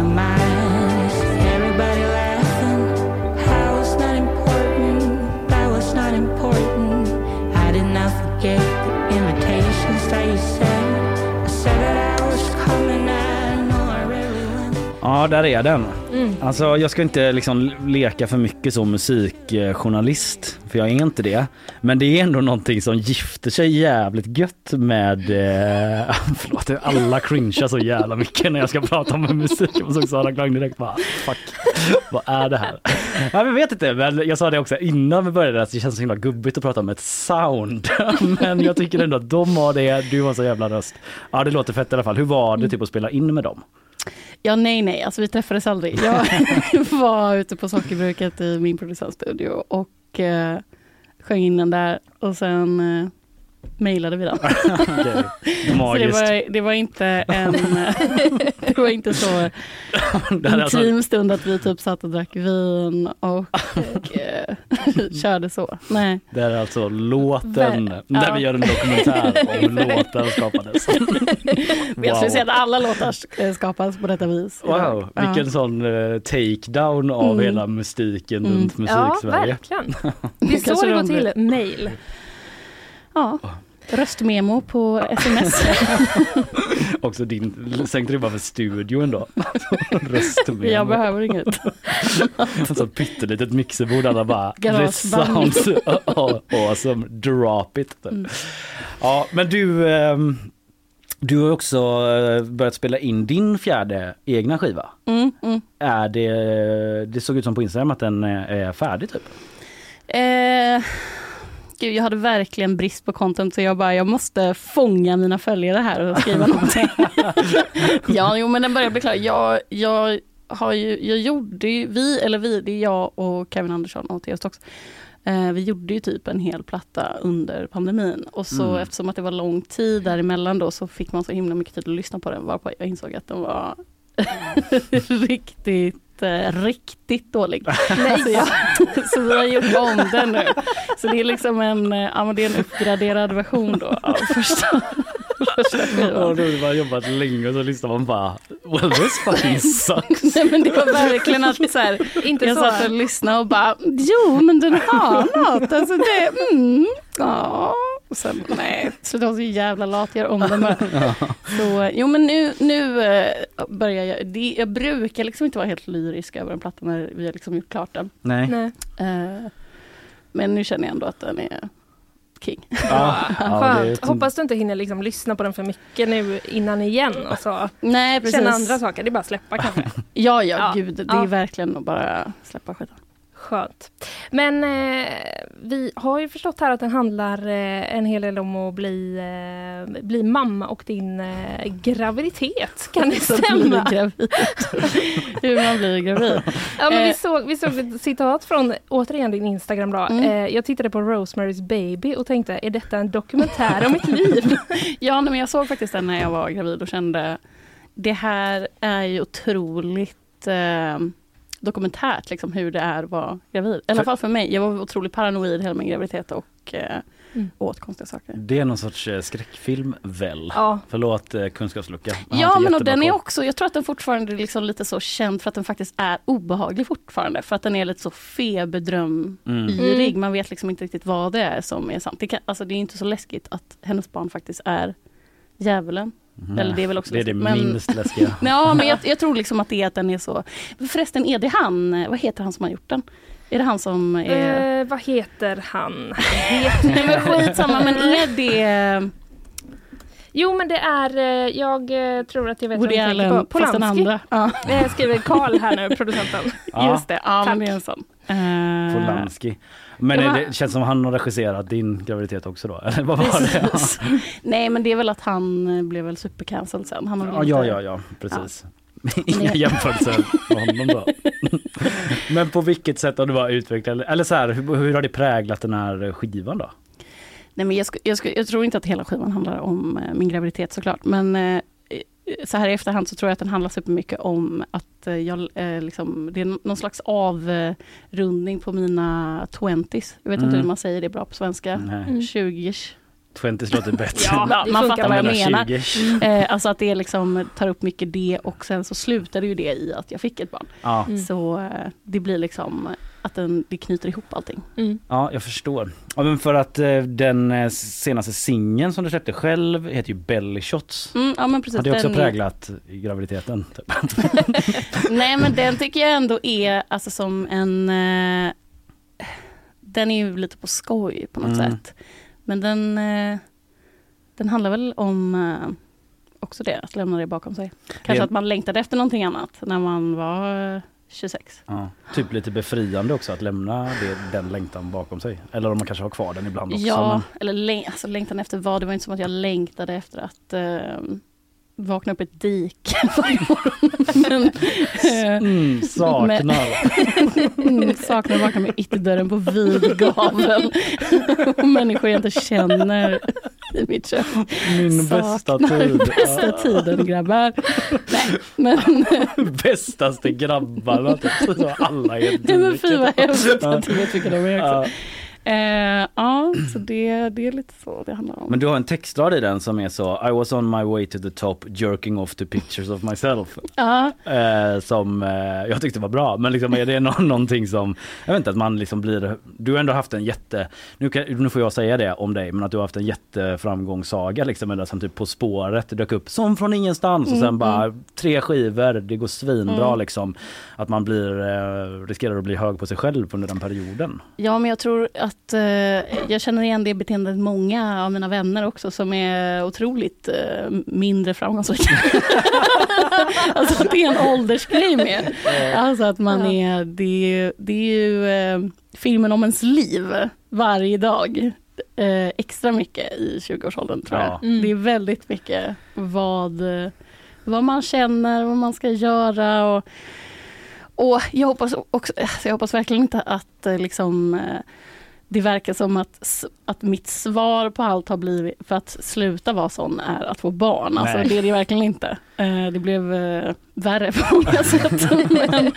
Ja, där är den. Alltså, jag ska inte liksom leka för mycket som musikjournalist, för jag är inte det. Men det är ändå någonting som gifter sig jävligt gött med... Eh, förlåt, alla cringear så jävla mycket när jag ska prata om musik. Jag såg Sara Klang direkt bara, fuck, vad är det här? Ja, jag vet inte, men jag sa det också innan vi började att det känns så himla gubbigt att prata om ett sound. Men jag tycker ändå att de har det, du har så jävla röst. Ja, det låter fett i alla fall. Hur var det typ att spela in med dem? Ja, nej, nej, alltså vi träffades aldrig. Jag var ute på Sockerbruket i min producentstudio och eh, sjöng in den där och sen eh, mejlade vi den. Så det var, det var inte en, det var inte så alltså- intim stund att vi typ satt och drack vin och körde så. Nej. Det är alltså låten Ver- där ja. vi gör en dokumentär om låten skapades. Jag skulle säga att alla låtar eh, skapas på detta vis. idag. Wow, vilken Ja. sån uh, take-down av Mm. hela mystiken Mm. runt Ja, musik-Sverige. verkligen. Det är så det går till. Mail. Ja. Röstmemo på sms. Också din, sänkte du bara för studion då? Röstmemo. Jag behöver inget. Så ett pyttelitet mixerbord alla bara this sounds awesome, drop it. Mm. Ja men du, ehm, du har också eh, börjat spela in din fjärde egna skiva. Mm, mm. Är det, det såg ut som på Instagram att den är är färdig typ? Eh, gud, jag hade verkligen brist på content så jag bara, jag måste fånga mina följare här och skriva någonting. ja, jo men den börjar bli klar. Jag, jag har ju, jag gjorde ju, vi, eller vi, det är jag och Kevin Andersson och Theo Stocks. Eh, vi gjorde ju typ en hel platta under pandemin och så Mm. eftersom att det var lång tid däremellan då så fick man så himla mycket tid att lyssna på den varpå jag insåg att den var riktigt, riktigt dålig. Så, jag, så vi har gjort om den nu. Så det är liksom en, eh, ja, men det är en uppgraderad version då av första. Och då har man jobbat länge och så lyssnar man bara Well this fucking sucks. Nej men det var verkligen att så här, Inte jag så. satt och lyssnade och bara, jo men den har något, alltså det, mm, ja. Och sen, nej, så det var så jävla lat, jag gör om den bara. Så, jo men nu, nu eh, börjar jag, det, jag brukar liksom inte vara helt lyrisk över en platta när vi har liksom gjort klart den. Nej. Nej. Eh, men nu känner jag ändå att den är king. Ja, ja, är ett- Hoppas du inte hinner liksom lyssna på den för mycket nu innan igen och så Nej precis. känna andra saker. Det är bara att släppa kanske. Ja, ja, Ja. gud, det Ja. är verkligen att bara släppa skiten. Skönt. Men eh, vi har ju förstått här att den handlar eh, en hel del om att bli, eh, bli mamma och din eh, graviditet. Kan det stämma? Hur man blir gravid. Ja, men vi, Eh. såg, vi såg ett citat från, återigen din Instagram då. Mm. Eh, jag tittade på Rosemary's Baby och tänkte, är detta en dokumentär om mitt liv? Ja, men jag såg faktiskt den när jag var gravid och kände det här är ju otroligt dokumentärt, liksom, hur det är att vara gravid. I alla För- fall för mig. Jag var otroligt paranoid hela min graviditet och eh, Mm. åt konstiga saker. Det är någon sorts eh, skräckfilm väl? Ja. Förlåt eh, kunskapslucka. Har Ja, men och den är också, jag tror att den fortfarande är liksom lite så känd för att den faktiskt är obehaglig fortfarande. För att den är lite så feberdröm Mm. Man vet liksom inte riktigt vad det är som är sant. Det, kan, alltså, det är inte så läskigt att hennes barn faktiskt är djävulen. Mhm. Eller det är väl också Det är det läskigt, men- minst läskiga. Ja, men jag, jag tror liksom att det är att den är så. Förresten, är det han, vad heter han som har gjort den? Är det han som är... Eh, vad heter han? Nej men skitsamma, men är det Jo men det är, eh, jag eh, tror att jag vet Woody vem du tänker på. Polanski. andra? Ja, Eh, skriver Karl här nu, producenten. Ja, just det. Ja, men Tack. det är en sån. Polanski. Men Det var- det känns som han har regisserat din graviditet också då? Eller vad var det? Nej men det är väl att han eh, blev väl supercancelled sen. Han Ja, inte- ja, ja, ja, precis. Inga Det- jämförelser med honom då. Men på vilket sätt har du bara utvecklat, eller så här, hur, hur har det präglat den här skivan då? Nej, men jag, sku, jag, sku, jag tror inte att hela skivan handlar om eh, min graviditet såklart. Men eh, så här i efterhand så tror jag att den handlar supermycket om att eh, jag, eh, liksom, det är någon slags avrundning på mina 20s. Jag vet inte Mm. hur man säger det bra på svenska. Nej. Mm. 20s. 20 låter bättre. Ja, det man fattar vad jag menar. 20. Eh, alltså att det liksom tar upp mycket det och sen så slutade ju det i att jag fick ett barn. Ja. Mm. Så eh, det blir liksom att den, det knyter ihop allting. Mm. ja, jag förstår. Ja, men för att eh, den eh, senaste singeln som du släppte själv heter ju Belly Shots. Mm, ja men precis. Har det också den präglat i graviditeten? Typ. Nej men den tycker jag ändå är alltså som en eh, Den är ju lite på skoj på något Mm. sätt. Men den Den handlar väl om eh, också det, att lämna det bakom sig. Kanske Det- att man längtade efter någonting annat när man var eh, 26. Ja. Typ lite befriande också att lämna det, den längtan bakom sig. Eller om man kanske har kvar den ibland också. Ja, men- eller läng- alltså, längtan efter vad? Det var inte som att jag längtade efter att eh, vakna upp ett dike varje morgon. Eh, Mm, saknar. Mm, saknar att vakna med ytterdörren på vid gavel. Och människor jag inte känner i mitt kök. Min bästa tid. Bästa tiden grabbar. Nej, men, Bästaste grabbarna. Alla är nej, men fy vad hemskt att du vet vilka de är också. Ja. Eh, ja, så det, det är lite så det handlar om. Men du har en textrad i den som är så I was on my way to the top jerking off to pictures of myself. ja, Eh, som eh, jag tyckte var bra. Men liksom, är det nå- någonting som, jag vet inte att man liksom blir, du har ändå haft en jätte, nu, kan, nu får jag säga det om dig, men att du har haft en jätteframgångssaga liksom, eller som typ På spåret dök upp som från ingenstans och sen Mm, bara tre skivor, det går svinbra Mm. liksom. Att man blir, eh, riskerar att bli hög på sig själv under den perioden. ja, men jag tror att eh, jag känner igen det beteendet många av mina vänner också som är otroligt eh, mindre framgångsrika. alltså att det är en åldersgrej med. Alltså att man Ja. är, det, är- det är ju eh, filmen om ens liv varje dag. Eh, extra mycket i 20-årsåldern tror jag. Ja. Mm. Det är väldigt mycket vad, eh, vad man känner, vad man ska göra. Och, och jag, hoppas också, alltså jag hoppas verkligen inte att eh, liksom, eh, det verkar som att, att mitt svar på allt har blivit, för att sluta vara sån, är att få barn. Alltså, det är det verkligen inte. Eh, Det blev eh, värre på många sätt. Men,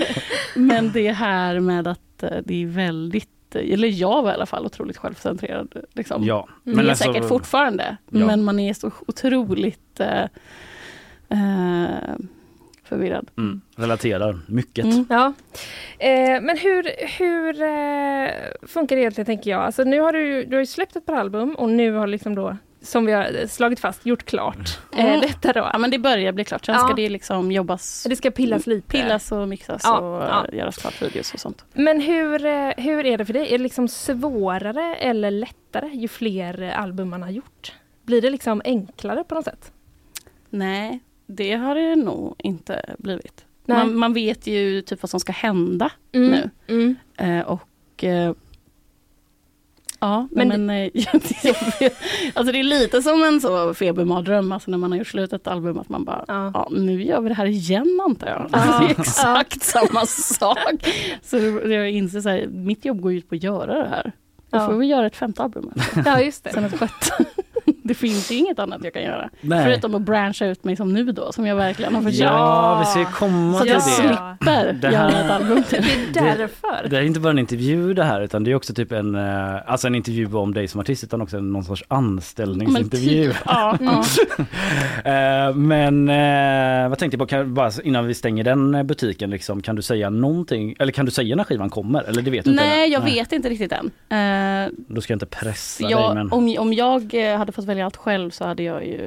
men det här med att eh, det är väldigt eller jag var i alla fall otroligt självcentrerad. Liksom. Ja, Men men är alltså- säkert fortfarande, Ja. men man är så otroligt eh, eh, förvirrad. Mm, relaterar mycket. Mm. Ja. Eh, men hur, hur eh, funkar det egentligen tänker jag? Alltså nu har du, du har ju släppt ett par album och nu har liksom då, som vi har slagit fast, gjort klart Mm. eh, detta då. Ja men det börjar bli klart, sen Ja. ska det liksom jobbas, Det ska pillas lite. pillas och mixas Ja, och ja. eh, göras klart videos och sånt. Men hur, eh, hur är det för dig? Är det liksom svårare eller lättare ju fler eh, album man har gjort? Blir det liksom enklare på något sätt? Nej, det har det nog inte blivit. Man, man vet ju typ vad som ska hända Mm. nu. Mm. Eh, och eh, Ja, Men men, eh, vet- alltså det är lite som en så febermardröm, alltså när man har gjort slut ett album, att man bara, Ja. ja, nu gör vi det här igen antar jag. Ja. Alltså, det är exakt samma sak. Så jag inser så här, mitt jobb går ut på att göra det här. Då Ja. får vi göra ett femte album. Alltså. Ja, just det. Sen ett sjätte. Det finns ju inget annat jag kan göra. Nej. Förutom att branscha ut mig som nu då, som jag verkligen har försökt. Ja, vi ska ju komma Så att till jag det. slipper Det här- göra ett album till. Det är därför. Det är inte bara en intervju det här utan det är också typ en, eh, alltså en intervju om dig som artist utan också en, någon sorts anställningsintervju. Men typ, ja, ja. Eh, Men eh, vad tänkte jag på, kan, bara innan vi stänger den butiken liksom, kan du säga någonting, eller kan du säga när skivan kommer? Eller det vet du inte? Nej, jag vet inte riktigt än. Då ska jag inte pressa dig jag, men... om, om jag hade fått välja allt själv så hade jag ju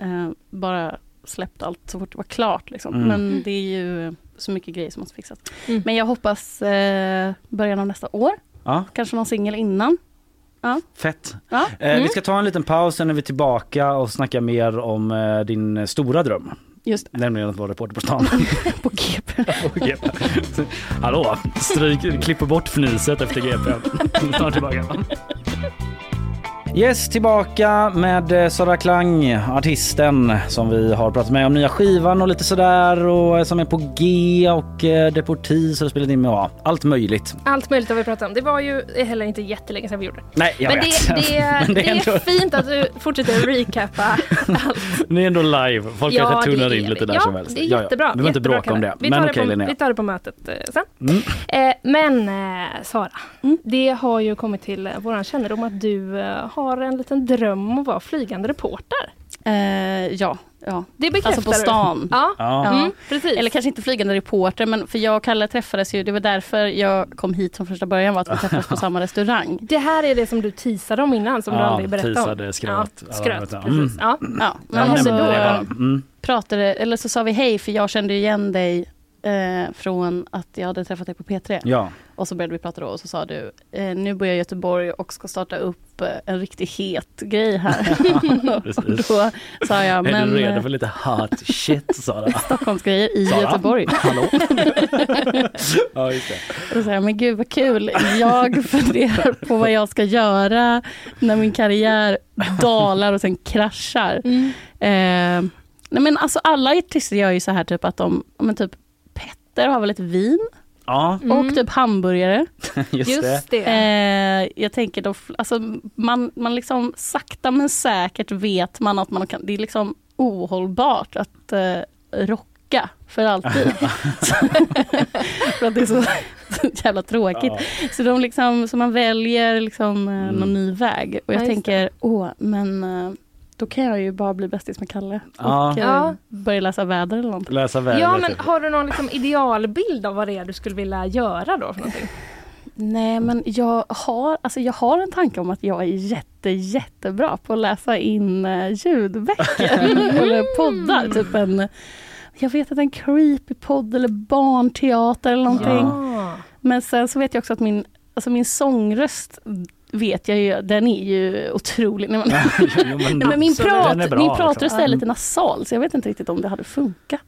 eh, bara släppt allt så fort det var klart. Liksom. Mm. Men det är ju så mycket grejer som måste fixas. Mm. Men jag hoppas eh, början av nästa år. Ja, Kanske någon singel innan. fett. Ja. Eh, Mm. Vi ska ta en liten paus sen är vi tillbaka och snacka mer om eh, din stora dröm. Just det, Nämligen att vara reporter på stan. på GP. På GP. Hallå, stryk, klipper bort fniset efter GP. Snart tillbaka. Yes, tillbaka med eh, Sara Klang, artisten som vi har pratat med om nya skivan och lite sådär och eh, som är på G och eh, Deportis och spelat in med ja, allt möjligt. Allt möjligt har vi pratat om. Det var ju heller inte jättelänge sedan vi gjorde det. Nej, jag Men vet. det, det, Men det, är ändå, fint att du fortsätter recappa allt. det är ändå live. Folk Ja, kanske tunar det in lite det. där ja, som helst. det är jättebra. Vi behöver inte bråka om det. Vi Men tar, okej det på, vi tar det på mötet sen. Mm. Eh, men eh, Sara, Mm. det har ju kommit till våran kännedom att du eh, har en liten dröm om att vara flygande reporter. Eh, ja, ja. Det bekräftar Alltså på du. stan. Ja, Ja. Ja. Mm, precis. Eller kanske inte flygande reporter, men för jag och Kalle träffades ju, det var därför jag kom hit från första början, var att vi träffades på samma restaurang. det här är det som du teasade om innan, som du Ja, aldrig berättade om. teasade, skröt. Ja, skröt, Ja, precis. mm. Ja. Ja, Ja, men men så det då Mm. pratade, eller så sa vi hej, för jag kände igen dig eh, från att jag hade träffat dig på P3. Ja. Och så började vi prata då och så sa du, eh, nu bor jag i Göteborg och ska starta upp eh, en riktigt het grej här. och precis. då sa jag, Är men du redo eh, för lite hot shit Sara? Stockholmsgrejer i Sara? Göteborg. Hallå? ja just det. Och då sa jag, men gud vad kul, jag funderar på vad jag ska göra när min karriär dalar och sen kraschar. Mm. Eh, nej men alltså alla artister gör ju så här typ att de, ja, men typ Petter har väl ett vin Ja, Mm. och typ hamburgare. just, det. Just det. Eh, jag tänker då, alltså man, man liksom sakta men säkert vet man att man kan, det är liksom ohållbart att eh, rocka för alltid. för att det är så, så jävla tråkigt. Ja. Så, de liksom, så man väljer liksom, eh, Mm. någon ny väg. Och jag Ja, just tänker, åh, men eh, då kan jag ju bara bli bästis med Kalle. Ja. Och eh, Ja. börja läsa väder eller någonting. Läsa vädret. Ja, men har du någon liksom idealbild av vad det är du skulle vilja göra då? För någonting? Nej men jag har, alltså jag har en tanke om att jag är jätte, jättebra på att läsa in eh, ljudböcker eller poddar. Typ en, jag vet att en creepy podd eller barnteater eller någonting. Ja. Men sen så vet jag också att min, alltså min sångröst vet jag ju, den är ju otrolig. Nej, men, jo, men, nej, men min, prat, bra, min liksom. pratröst är lite nasal så jag vet inte riktigt om det hade funkat.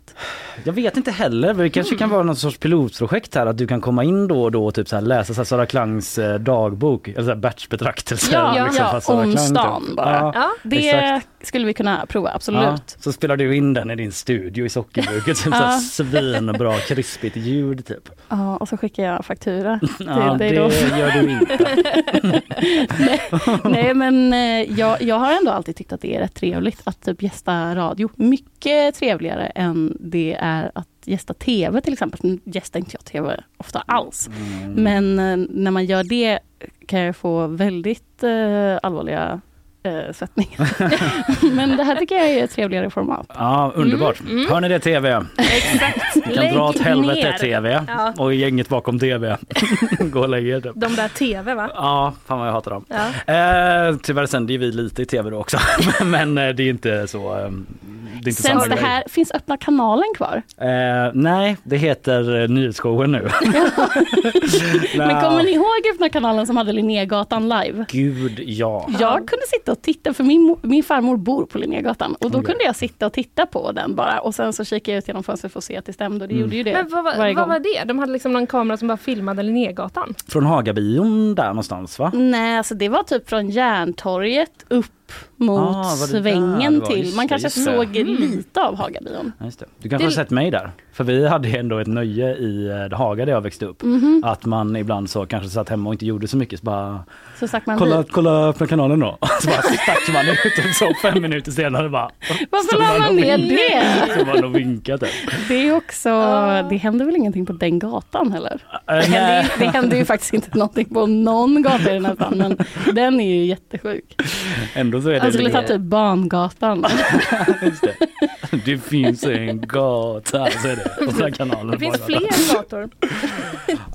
Jag vet inte heller, det kanske Mm. kan vara något sorts pilotprojekt här att du kan komma in då och då och typ så här, läsa så här Sara Klangs eh, dagbok, eller så här batchbetraktelser. Ja, liksom, ja, om Klang, typ. stan bara. Ja, Ja. Det Exakt. skulle vi kunna prova, absolut. ja. Så spelar du in den i din studio i sockerbruket, typ så här Ja. svinbra krispigt ljud typ. Ja, och så skickar jag faktura till Ja, dig det då. gör du inte. Nej, nej men eh, jag, jag har ändå alltid tyckt att det är rätt trevligt att typ gästa radio. Mycket trevligare än det är att gästa TV till exempel. Nu gästar inte jag TV ofta alls. Mm. Men eh, när man gör det kan jag få väldigt eh, allvarliga eh, svettningar. Men det här tycker jag är ett trevligare format. Ja, underbart. Mm, mm. Hör ni det TV? Exakt. Ni kan Lägg dra åt helvete ner. TV Ja. och gänget bakom TV. Gå och lägg er typ. De där TV va? Ja, fan vad jag hatar dem. Ja. Eh, tyvärr sänder ju vi lite i TV då också. Men eh, det är inte så. Eh, det inte Sänds det här, finns öppna kanalen kvar? Eh, nej, det heter eh, Nyhetsshowen nu. Men kommer ni ihåg öppna kanalen som hade Linnégatan live? Gud ja. Jag kunde sitta och titta, för min, min farmor bor på Linnégatan och då Okej. kunde jag sitta och titta på den bara och sen så kikade jag ut genom fönstret för att se att det stämde och det Mm. gjorde ju det Men vad, vad gång. var det? De hade liksom någon kamera som bara filmade Linnégatan? Från Hagabion där någonstans va? Nej, alltså det var typ från Järntorget upp mot Ah, svängen till. Just Man kanske just det. såg Mm. lite av Hagabion. Just det. Du kanske Det- har sett mig där? För vi hade ändå ett nöje i eh, Haga där jag växte upp. Mhm. Att man ibland så kanske satt hemma och inte gjorde så mycket så bara Så stack man kolla, dit. kolla öppna kanalen då. Så bara stack man ut och så fem minuter senare bara Varför la man ner det? Så man och vinkade. Det är också, det händer väl ingenting på den gatan heller? Eh, Det händer, nej. ju, det händer ju faktiskt inte någonting på någon gata i den här stan, men den är ju jättesjuk. Ändå så är det Jag skulle ta typ Bangatan. Just det. det finns en gata, så är det. Och kanalen Det finns bara. fler gator.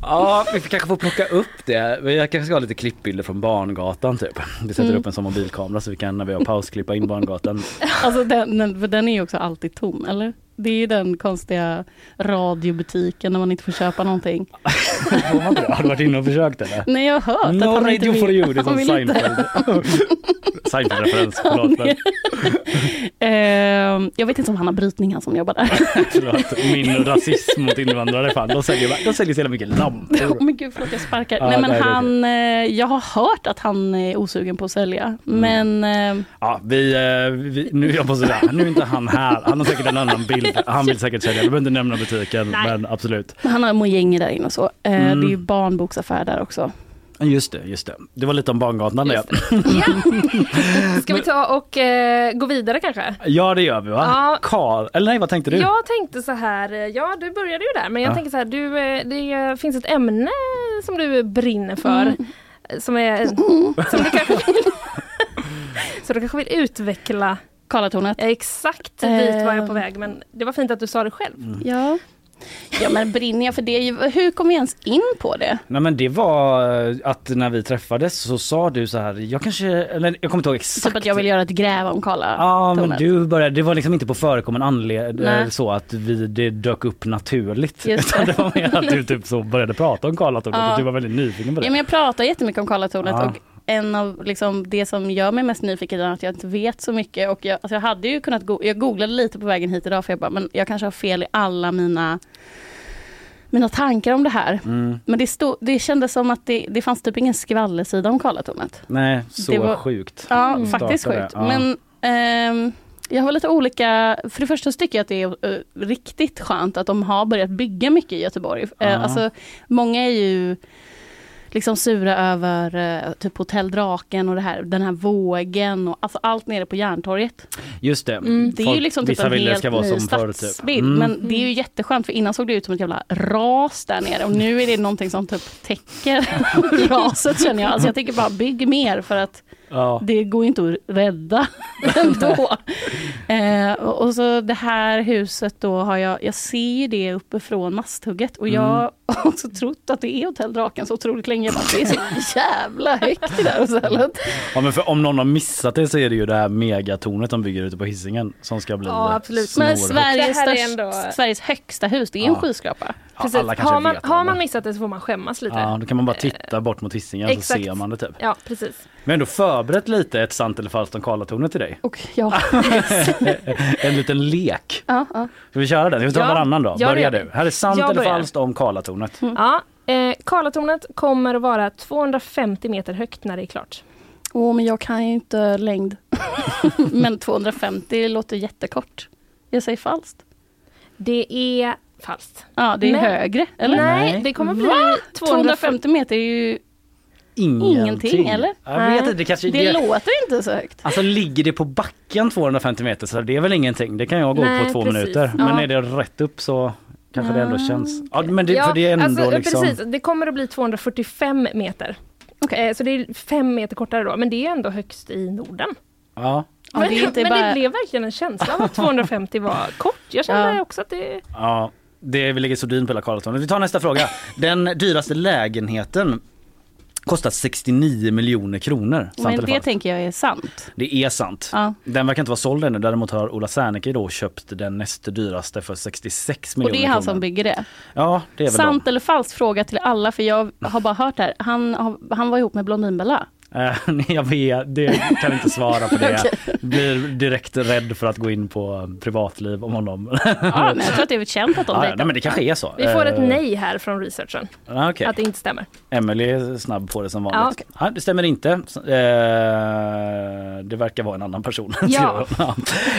Ja, vi kanske får plocka upp det. Vi kanske ska ha lite klippbilder från Barngatan typ. Vi sätter Mm. upp en sån mobilkamera så vi kan när vi har paus klippa in Barngatan. Alltså den, den, den är ju också alltid tom, eller? Det är den konstiga radiobutiken när man inte får köpa någonting. Det? Har du varit inne och försökt eller? Nej, jag har hört att No han inte radio vill. for you, det är han som vill inte. Seinfeld. Seinfeld-referens, förlåt. Ehm, jag vet inte om han har brytning, han som jobbar där. förlåt. Min rasism mot invandrare, fan. De säljer, de säljer så jävla mycket lampor. Oh, men gud, förlåt jag sparkar. Ja, nej men nej, det han, eh, jag har hört att han är osugen på att sälja. Mm. Men eh, Ja, vi, eh, vi, nu är jag på sådär, nu är inte han här. Han har säkert en annan bild. Han vill säkert sälja, du behöver inte nämna butiken, Nej. men absolut. han har mojänger där inne och så. Eh, Mm. Det är ju barnboksaffär där också. Just det, just det. Det var lite om Barngatan Ja. Ska vi ta och eh, gå vidare kanske? Ja det gör vi va? Ja. Karl, eller nej vad tänkte du? Jag tänkte så här, eh, ja du började ju där, men jag Ja. tänker så här, du, eh, det finns ett ämne som du brinner för. Mm. Som, är, som du kanske vill, så du kanske vill utveckla Karlatornet. exakt dit var jag på väg, men det var fint att du sa det själv. Mm. Ja. Ja men brinner jag för det? Hur kom vi ens in på det? Nej men det var eh, att när vi träffades så sa du så här, jag kanske, eller jag kommer inte ihåg exakt. Typ att jag vill göra ett gräv om Karlatornet. Ja men du började, det var liksom inte på förekommen anledning Nej. så att vi, det dök upp naturligt. Just Utan det. det var mer att du typ så började prata om Karlatornet Ja. och du var väldigt nyfiken på det. Ja, men jag pratar jättemycket om Karlatornet Ja. och en av liksom, det som gör mig mest nyfiken är att jag inte vet så mycket. Och jag, alltså jag hade ju kunnat go- jag googlade lite på vägen hit idag för jag bara, men jag kanske har fel i alla mina mina tankar om det här. Mm. Men det, stod, det kändes som att det, det fanns typ ingen skvallersida om Karlatornet. Nej, så Det var- sjukt. Ja, Mm. faktiskt sjukt. ja. Men ehm, jag har lite olika, för det första så tycker jag att det är eh, riktigt skönt att de har börjat bygga mycket i Göteborg. Uh, alltså, många är ju liksom sura över eh, typ Hotell Draken och det här, den här vågen och alltså allt nere på Järntorget. Just det. Mm. Det är ju Folk- liksom typ en helt ny typ. stadsbild. Mm. Men det är ju jätteskönt för innan såg det ut som ett jävla ras där nere och nu är det någonting som typ täcker raset känner jag. Alltså jag tänker bara bygg mer för att Ja. det går ju inte att rädda ändå. eh, och så det här huset då har jag, jag ser ju det uppifrån masthugget och jag Mm. har också trott att det är Hotell Draken så otroligt länge. Bara, det är så jävla högt det där hotellet. ja men för om någon har missat det så är det ju det här megatornet de bygger ute på Hisingen som ska bli Ja, absolut. Men. Sveriges, ändå- Sveriges högsta hus, det är en Ja. skyskrapa. Ja, Precis. Har, man, vet har man missat det så får man skämmas lite. Ja, då kan man bara titta bort mot Hisingen så ser man det typ. Ja, precis. Har ändå förberett lite ett sant eller falskt om Karlatornet till dig. Och ja, en liten lek. ja, ja. Ska vi köra den? Ska vi ta Ja, varannan då? Börja du. Här är sant Jag eller börjar. falskt om Karlatornet. Ja, eh, Karlatornet kommer att vara 250 meter högt när det är klart. Åh, men jag kan ju inte längd. men 250 låter jättekort. Jag säger falskt. Det är falskt. Ja, det är Men- högre, eller? Nej, Nej. det kommer bli Va? 250 250 meter är ju... ingenting. Ingenting, eller? Jag vet inte, det kanske... Det låter inte så högt. Alltså ligger det på backen 250 meter så det är väl ingenting. Det kan jag gå Nej, på två precis. minuter. Men Ja. är det rätt upp så kanske det ändå Ja. känns. Ja men det, för det är ändå alltså, liksom. precis. Det kommer att bli 245 meter. Eh, Så det är fem meter kortare då, men det är ändå högst i Norden. Ja. Ja, men det är inte men bara- det blev verkligen en känsla av att 250 var kort. Jag kände Ja. också att det... ja. Det vi ligger sordin på hela Karlatornet. Vi tar nästa fråga. Den dyraste lägenheten kostar 69 miljoner kronor. Sant Men det tänker jag är sant. Det är sant. Ja. Den verkar inte vara såld ännu. Däremot har Ola Serneke då köpt den näst dyraste för 66 Och miljoner det är han kronor. som bygger det. Ja, det är väl Sant eller falskt fråga till alla för jag har bara hört det här. Han, han var ihop med Blondinbella. Eh, jag vet, det kan inte svara på det. Blir direkt rädd för att gå in på privatliv om honom. Ja, men jag tror att det är känt att de Ja, nej, men det kanske är så. Vi får ett Eh, nej här från researchen, ja, okej. att det inte stämmer. Emily är snabb på det som vanligt. Ja, okej. Ja, det stämmer inte. Eh, det verkar vara en annan person. Ja. ja.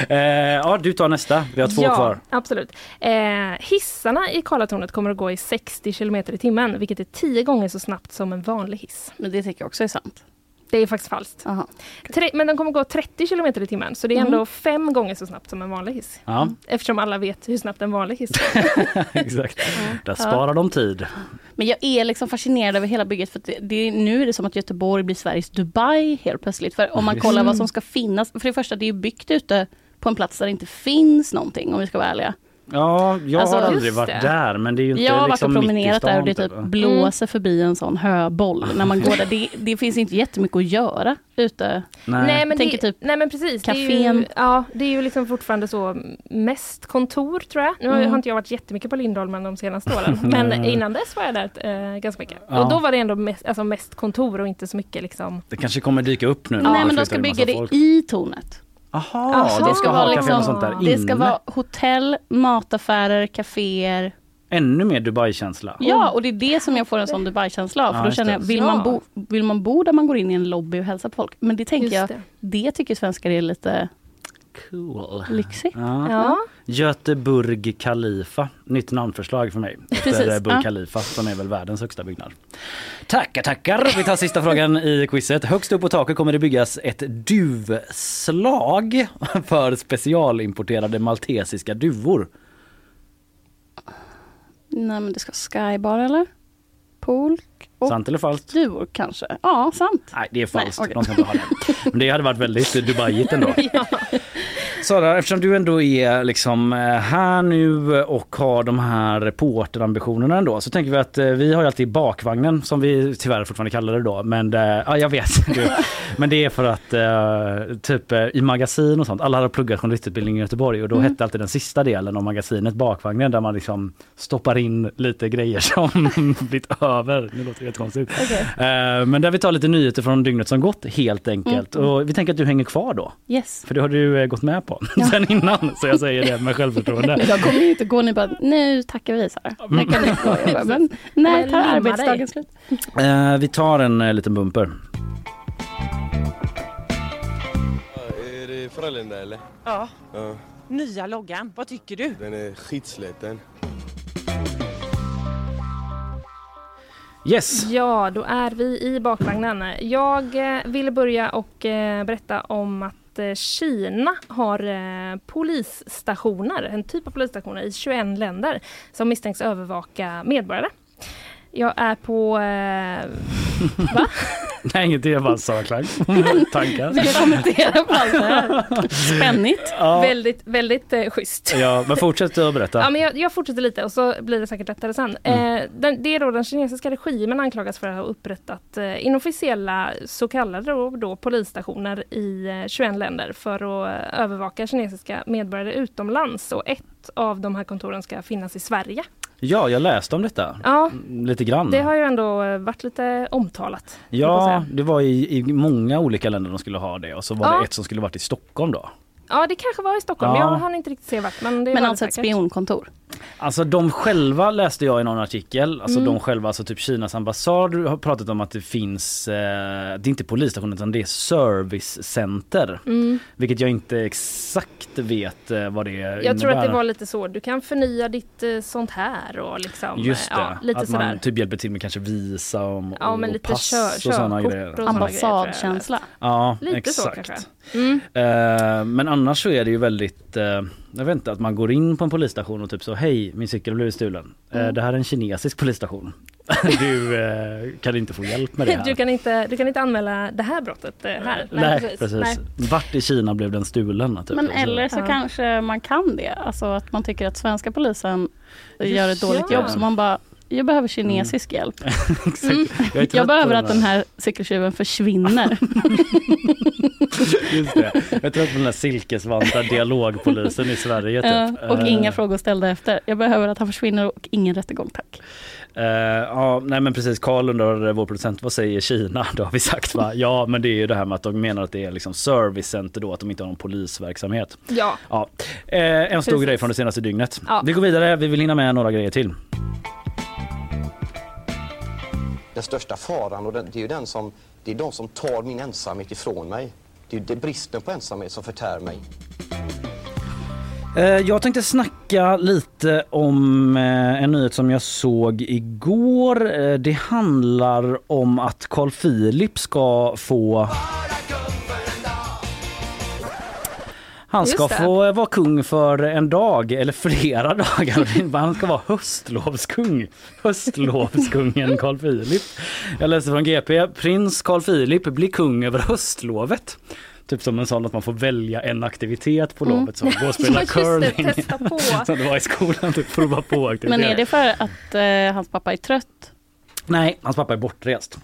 Eh, ja, du tar nästa. Vi har två ja, kvar. absolut. Eh, hissarna i Karlatornet kommer att gå i 60 km i timmen, vilket är tio gånger så snabbt som en vanlig hiss. Men det tycker jag också är sant. Det är faktiskt falskt. Aha. Tre, men de kommer gå 30 km i timmen, så det är ändå fem gånger så snabbt som en vanlig hiss. Ja, Eftersom alla vet hur snabbt en vanlig hiss går. exakt. Där sparar de tid. Men jag är liksom fascinerad över hela bygget för att det, det, nu är det som att Göteborg blir Sveriges Dubai helt plötsligt. För om man kollar vad som ska finnas, för det första det är byggt ute på en plats där det inte finns någonting om vi ska vara ärliga. Ja, jag Alltså, har aldrig varit det. där men det är ju inte Jag har varit liksom och mitt i promenerat där och det typ typ. blåser förbi en sån höboll när man går där. Det, det finns inte jättemycket att göra ute. Nej. Nej men, Tänker det, typ nej men precis. Det är, ju, ja, det är ju liksom fortfarande så mest kontor tror jag. Nu har- Mm. har inte jag varit jättemycket på Lindholmen de senaste åren. Men innan dess var jag där eh, ganska mycket. Ja. Och då var det ändå mest, alltså mest kontor och inte så mycket liksom. Det kanske kommer dyka upp nu. när Nej men de ska bygga det folk. i tornet. Aha, Alltså, det ska vara liksom- och sånt där Det ska inne. vara hotell, mataffärer, kaféer. Ännu mer Dubai-känsla. Ja, och det är det som jag får en sån Dubai-känsla av. Ja, För då känner jag, vill, man bo, vill man bo där man går in i en lobby och hälsar på folk? Men det tänker Just jag, det. det tycker svenskar är lite Cool. lyxigt. Ja. Ja. Göteborg Khalifa, nytt namnförslag för mig. Efter Precis, Burj ja. Khalifa som är väl världens högsta byggnad. Tackar, tackar! Vi tar sista frågan i quizet. Högst upp på taket kommer det byggas ett duvslag för specialimporterade maltesiska duvor. Nej men det ska skybar eller? Pool? Sant eller falskt? duvor kanske? Ja, sant. Nej, det är falskt. Nej, okej. De ska inte ha det. Men det hade varit väldigt Dubaiigt ändå. Sara, eftersom du ändå är liksom eh, här nu och har de här reporterambitionerna ändå så tänker vi att eh, vi har ju alltid bakvagnen som vi tyvärr fortfarande kallar det då. Men eh, ja, jag vet. Men det är för att typ i magasin och sånt, alla har pluggat journalistutbildning i Göteborg och då Mm. hette alltid den sista delen av magasinet bakvagnen där man liksom stoppar in lite grejer som blivit över. Nu låter det jättekonstigt. Eh, Men där vi tar lite nyheter från dygnet som gått helt enkelt. Mm. Och vi tänker att du hänger kvar då. Yes. För det har du gått med på sen innan. Så jag säger det med självförtroende. Jag kommer ju inte gå, ni bara, nu tackar vi Sara. Nu kan ni gå. Bara, Men när tar arbetsdagen slut? Eh, vi tar en eh, liten bumper. Är det Frölunda eller? Ja, Ja, nya loggan. Vad tycker du? den är skitsliten. Yes! Ja, då är vi i bakvagnen. Jag eh, ville börja och berätta om att att eh, Kina har eh, polisstationer, en typ av polisstationer i 21 länder som misstänks övervaka medborgare. Jag är på... Eh, va? Nej, ingenting. Jag bara sa klang. Tankar. Ska jag kommentera på allt det här? Spännigt. Ja, Väldigt, väldigt eh, schysst. ja, men fortsätt att berätta. Ja, men jag, jag fortsätter lite och så blir det säkert lättare sen. Mm. Eh, den, det är då den kinesiska regimen anklagas för att ha upprättat eh, inofficiella så kallade då, då, polisstationer i eh, 21 länder för att eh, övervaka kinesiska medborgare utomlands. Och ett av de här kontoren ska finnas i Sverige. Ja, jag läste om detta. Ja, Lite grann. det har ju ändå eh, varit lite omtalat. Ja, det var i, i många olika länder de skulle ha det och så var Ja. det ett som skulle varit i Stockholm då. Ja, det kanske var i Stockholm. Ja. Jag hann inte riktigt se vart. Men, det Men alltså ett spionkontor. Alltså de själva läste jag i någon artikel, alltså Mm. de själva, alltså typ Kinas ambassad har pratat om att det finns, eh, det är inte polisstation utan det är servicecenter. Mm. Vilket jag inte exakt vet eh, vad det innebär. Jag tror att det var lite så. Du kan förnya ditt eh, sånt här och liksom. Just det, Ja, lite att sådär. man typ hjälper till med kanske visa och, Ja, men och lite pass kör- och sådana grejer. och Ambassadkänsla. Ja, Lite så exakt. kanske. Mm. Eh, men annars så är det ju väldigt, eh, jag vet inte, att man går in på en polisstation och typ så hej min cykel har blivit stulen. Eh, Mm. det här är en kinesisk polisstation. du eh, kan inte få hjälp med det här. Du kan, inte, du kan inte anmäla det här brottet eh, här. Nej, precis. Nej. Vart i Kina blev den stulen? Typ. Men eller så Ja. kanske man kan det. Alltså att man tycker att svenska polisen Just gör ett dåligt ja. jobb. Så man bara, jag behöver kinesisk hjälp. Exakt. Mm. Jag, Jag behöver att den här cykeltjuven försvinner. Just det. Jag är trött på den här silkesvanta dialogpolisen i Sverige. Typ. Ja, och Eh, inga frågor ställda efter. Jag behöver att han försvinner och ingen rättegång tack. Eh, ja, nej men precis. Karl undrar, vår producent, vad säger Kina? Då har vi sagt va? Ja, men det är ju det här med att de menar att det är liksom servicecenter då, att de inte har någon polisverksamhet. Ja. Ja. Eh, en stor Precis. grej från det senaste dygnet. Ja. Vi går vidare, vi vill hinna med några grejer till. Den största faran och den, det är ju den som, det är de som tar min ensamhet ifrån mig. Det är ju det bristen på ensamhet som förtär mig. Eh, jag tänkte snacka lite om eh, en nyhet som jag såg igår. Eh, det handlar om att Carl Philip ska få Han ska få vara kung för en dag eller flera dagar. Han ska vara höstlovskung. Höstlovskungen Carl Philip. Jag läste från GP. Prins Carl Philip blir kung över höstlovet. Typ som en sån att man får välja en aktivitet på Mm. lovet. Så gå och spela Ja, curling. det. Som det var i skolan, typ prova på aktiviteter. Men är det för att eh, hans pappa är trött? Nej, hans pappa är bortrest.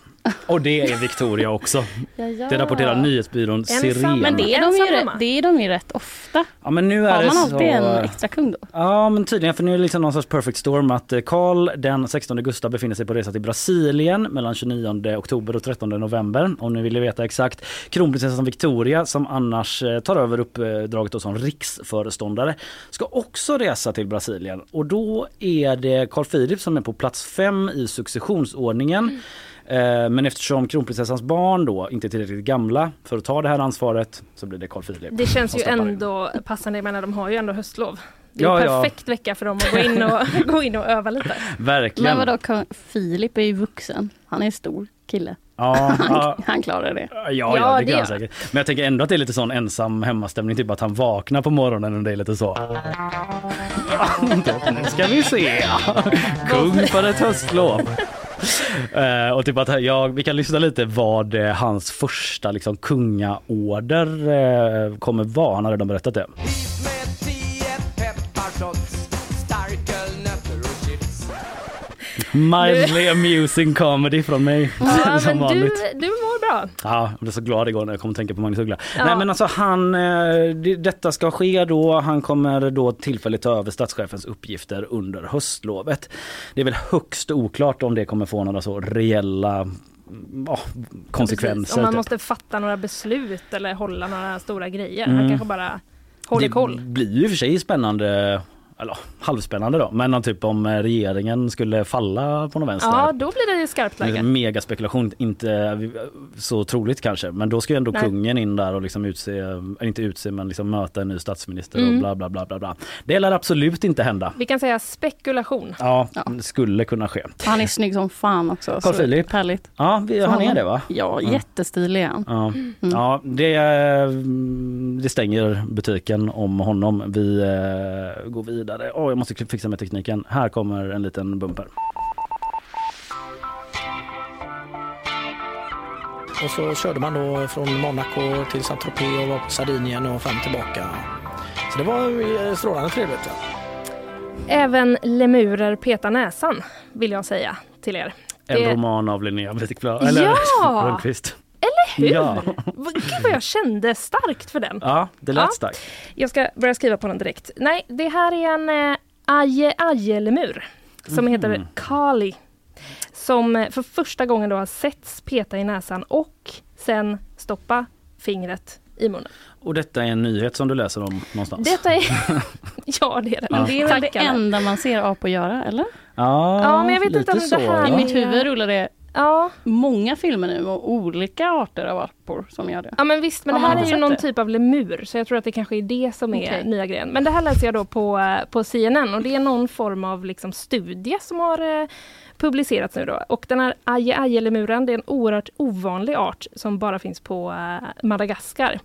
Och det är Victoria också. Ja, ja. Det rapporterar nyhetsbyrån Siren. Men det är, de ju, rätt- det är de ju rätt ofta. Ja men nu är Har det man så... alltid en extra kung då? Ja men tydligen för nu är det liksom någon sorts perfect storm att eh, Karl den 16 Gustav befinner sig på resa till Brasilien mellan 29 oktober och 13 november. Om ni vill veta exakt. Kronprinsessan Victoria som annars eh, tar över uppdraget då som riksföreståndare ska också resa till Brasilien och då är det Carl Philip som är på plats fem i successionsordningen. Eh, Men eftersom kronprinsessans barn då inte är tillräckligt gamla för att ta det här ansvaret så blir det Carl Philip. Det känns ju stoppar in. ändå passande, jag menar de har ju ändå höstlov. Det är Ja, en ja. perfekt vecka för dem att gå in och, gå in och öva lite. Verkligen. Men vadå, Filip är ju vuxen. Han är en stor kille. Ja, ja. Han, han klarar det. Ja, Ja, ja, det det kan han gör säkert. Men jag tänker ändå att det är lite sån ensam hemmastämning, typ att han vaknar på morgonen och det är lite så. nu ska vi se. Kung för ett höstlov. Eh, och typ att jag, vi kan lyssna lite vad eh, hans första liksom, kungaorder eh, kommer vara. Han har redan berättat det. Mildly amusing comedy från mig. Ja, som men du, vanligt. du mår bra. Ja, jag blev så glad igår när jag kom att tänka på Magnus Uggla. Ja. Nej men alltså han, eh, det, detta ska ske då. Han kommer då tillfälligt ta över statschefens uppgifter under höstlovet. Det är väl högst oklart om det kommer få några så reella ja, konsekvenser. Precis, Om man typ. måste fatta några beslut eller hålla några stora grejer. Mm. Han kanske bara håller det koll. blir ju och för sig spännande eller halvspännande då, men om typ om eh, regeringen skulle falla på någon vänster. Ja, då blir det skarpt Det är läge. megaspekulation, inte eh, så troligt kanske. Men då ska ju ändå Nej. kungen in där och liksom utse, äh, inte utse men liksom möta en ny statsminister och Mm. bla bla bla bla bla. Det lär absolut inte hända. Vi kan säga spekulation. Ja, det skulle kunna ske. Han är snygg som fan också. Carl Philip. Härligt. Ja, vi, han är det va? Ja, Ja. jättestilig är han. Ja, Mm. ja det, eh, det stänger butiken om honom. Vi eh, går vidare. Åh, jag måste fixa med tekniken. Här kommer en liten bumper. Och så körde man då från Monaco till Saint-Tropez och var på Sardinien och fram tillbaka. Så det var eh, strålande trevligt. Va? Även lemurer petar näsan, vill jag säga till er. En Det- roman av Linnea Wikblad. Ja! Rönnqvist. Hur? Ja. Vad- Gud vad jag kände starkt för den. Ja, det lät Ja. starkt. Jag ska börja skriva på den direkt. Nej, det här är en eh, aje aje-lemur som Mhm. heter Kali. Som eh, för första gången då har setts peta i näsan och sen stoppa fingret i munnen. Och detta är en nyhet som du läser om någonstans? Detta är... ja det är det. Ja. Det är väl det enda man ser apor göra, eller? Ja, Ja, men jag vet inte lite om det så, här- I ja. mitt huvud rullar det Ja. många filmer nu med olika arter av apor som gör det. Ja men visst, men det här är ju någon det? typ av lemur så jag tror att det kanske är det som är Okej. nya grejen. Men det här läser jag då på, på CNN och det är någon form av liksom studie som har eh, publicerats nu då. Och den här aje-aje-lemuren, det är en oerhört ovanlig art som bara finns på eh, Madagaskar.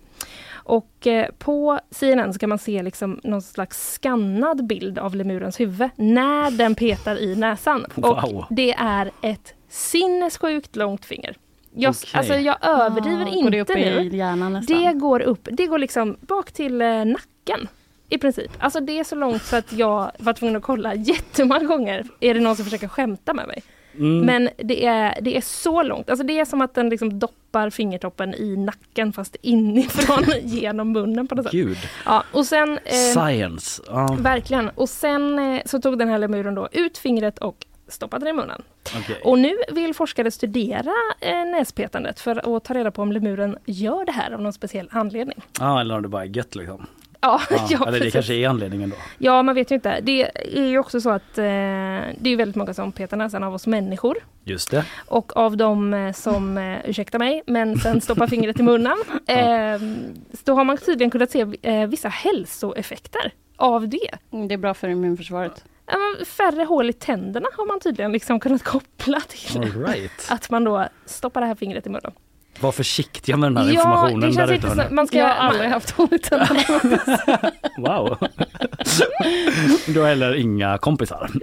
Och eh, på CNN så kan man se liksom någon slags skannad bild av lemurens huvud när den petar i näsan. Wow. Och det är ett sinnessjukt långt finger. Jag, Okej. alltså jag överdriver Ah, inte det nu. hjärnan? Det går upp, det går liksom bak till eh, nacken. I princip. Alltså det är så långt så att jag var tvungen att kolla jättemånga gånger. Är det någon som försöker skämta med mig? Mm. Men det är, det är så långt. Alltså det är som att den liksom doppar fingertoppen i nacken fast inifrån genom munnen på något sätt. Gud. Ja, och sen, eh, Science. Ja, verkligen. Och sen eh, så tog den här lemuren då ut fingret och stoppade det i munnen. okej. Och nu vill forskare studera eh, näspetandet för att ta reda på om lemuren gör det här av någon speciell anledning. ja, eller om det bara är gött liksom. Ja, Ja, ja, eller det kanske är anledningen då. ja, man vet ju inte. Det är ju också så att eh, det är väldigt många som petar näsan av oss människor. Just det. Och av de eh, som, eh, ursäkta mig, men sen stoppar fingret i munnen. Eh, då har man tydligen kunnat se eh, vissa hälsoeffekter av det. Mm, Det är bra för immunförsvaret. Färre hål i tänderna har man tydligen liksom kunnat koppla till All right. att man då stoppar det här fingret i munnen. Var försiktiga med den här Ja, informationen det där känns ute. inte så, hörni. man ska, Jag har aldrig haft hål i tänderna. Wow. Du har heller inga kompisar.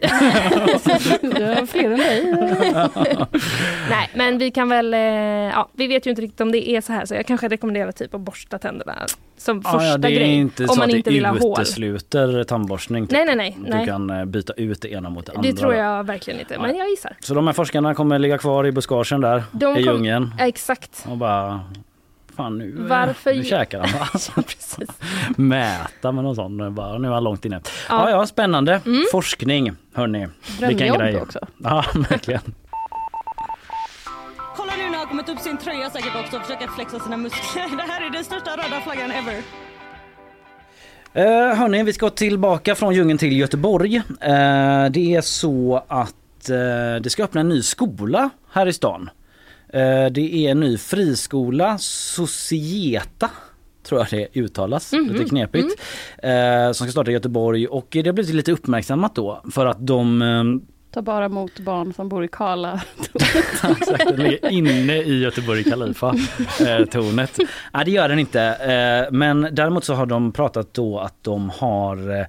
Du har fler än dig. Nej, men vi kan väl, eh, ja, vi vet ju inte riktigt om det är så här så jag kanske rekommenderar typ att borsta tänderna som Ja, första ja, det är grej. inte om så man att inte det vill ha hål. utesluter tandborstning. typ. Nej, nej, nej, Du nej. kan eh, byta ut det ena mot det andra. Det tror jag verkligen inte, men jag gissar. Så de här forskarna kommer ligga kvar i buskagen där De i kom- djungeln Ja, exakt. och bara Fan nu, eh, Varför- nu käkar han. Mäta med någon sån, bara, nu är han långt inne. Ja, Ja. ja, spännande. Mm. Forskning, hörni. Drömjobb också. Ja, verkligen. Kolla nu när han har kommit upp sin tröja säkert också och försöker flexa sina muskler. Det här är den största röda flaggan ever. Eh, hörni, vi ska tillbaka från djungeln till Göteborg. Eh, det är så att eh, det ska öppna en ny skola här i stan. Eh, det är en ny friskola, Societa tror jag det uttalas, Mhm, lite knepigt. Eh, som ska starta i Göteborg och det har blivit lite uppmärksammat då för att de eh, Ta bara emot barn som bor i Kala. Exakt, den ligger inne i Göteborg Kalifa eh, tornet. Nej det gör den inte eh, men däremot så har de pratat då att de har eh,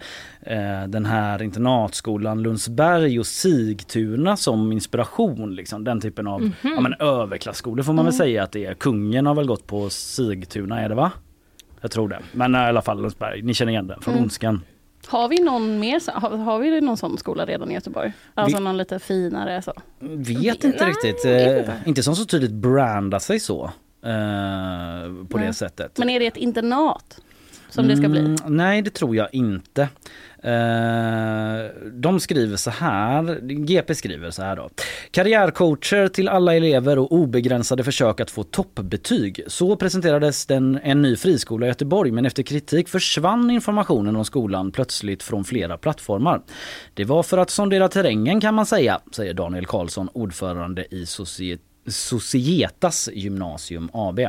den här internatskolan Lundsberg och Sigtuna som inspiration. Liksom, den typen av Mhm. ja, men överklassskolor får man väl Mm. säga att det är. Kungen har väl gått på Sigtuna är det va? Jag tror det. Men i alla fall Lundsberg, ni känner igen den från Mm. Ondskan. Har vi någon mer, har, har vi någon sån skola redan i Göteborg? Alltså någon lite finare så? Vet inte riktigt. Eh, inte som så tydligt brandar sig så. Eh, på det Nej. sättet. Men är det ett internat som det ska bli? Mm, nej det tror jag inte. Eh, de skriver så här, GP skriver så här då. Karriärcoacher till alla elever och obegränsade försök att få toppbetyg. Så presenterades den, en ny friskola i Göteborg men efter kritik försvann informationen om skolan plötsligt från flera plattformar. Det var för att sondera terrängen kan man säga, säger Daniel Karlsson, ordförande i Socie- Societas gymnasium AB.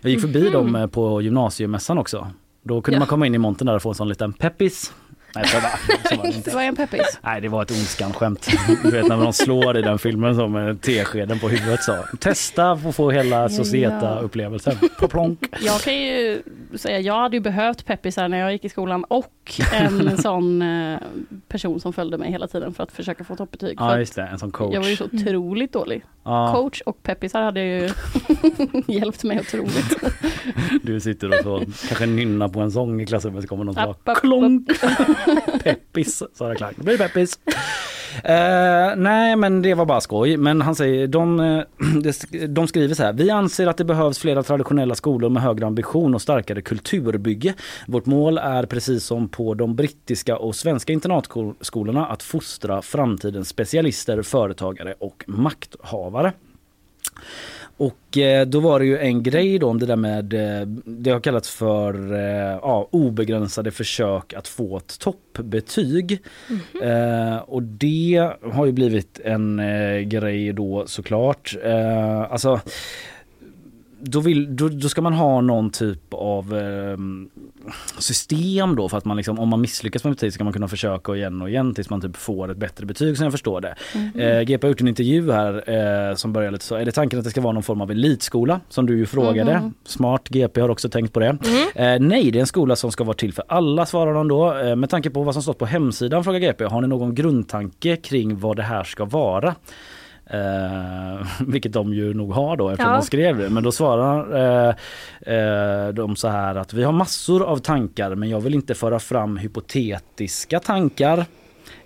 Jag gick förbi Mhm. dem eh, på gymnasiemässan också. Då kunde Ja. man komma in i montern där och få en sån liten peppis. Nej, så bara, så var det inte. Vad är en peppis? Nej det var ett ondskan-skämt. Du vet när de slår i den filmen som med teskeden på huvudet så. Testa och få hela Societa-upplevelsen. Plonk. Jag kan ju säga, jag hade ju behövt peppisar när jag gick i skolan och en sån eh, person som följde mig hela tiden för att försöka få toppbetyg. För Ja att just det, en sån coach. Jag var ju så otroligt dålig. Ja. Coach och peppisar hade ju hjälpt mig otroligt. Du sitter och så kanske nynnar på en sång i klassrummet så kommer någon så app, klonk. Peppis, Sara Klang. Det blir peppis. Uh, nej men det var bara skoj. Men han säger, de, eh, de skriver så här. Vi anser att det behövs flera traditionella skolor med högre ambition och starkare kulturbygge. Vårt mål är precis som på de brittiska och svenska internatskolorna att fostra framtidens specialister, företagare och makthavare. Och eh, då var det ju en grej då om det där med, eh, det har kallats för eh, ja, obegränsade försök att få ett toppbetyg. Eh, och det har ju blivit en eh, grej då såklart. Eh, alltså då, vill, då, då ska man ha någon typ av eh, system då för att man liksom, om man misslyckas med betyg så kan man kunna försöka igen och igen tills man typ får ett bättre betyg som jag förstår det. Mhm. Eh, GP har gjort en intervju här eh, som börjar lite så, är det tanken att det ska vara någon form av elitskola som du ju frågade? Mhm. Smart, GP har också tänkt på det. Eh, nej, det är en skola som ska vara till för alla svarar de då. Eh, med tanke på vad som stått på hemsidan frågar GP, har ni någon grundtanke kring vad det här ska vara? Eh, vilket de ju nog har då eftersom Ja. de skrev det. Men då svarar eh, eh, de så här att vi har massor av tankar men jag vill inte föra fram hypotetiska tankar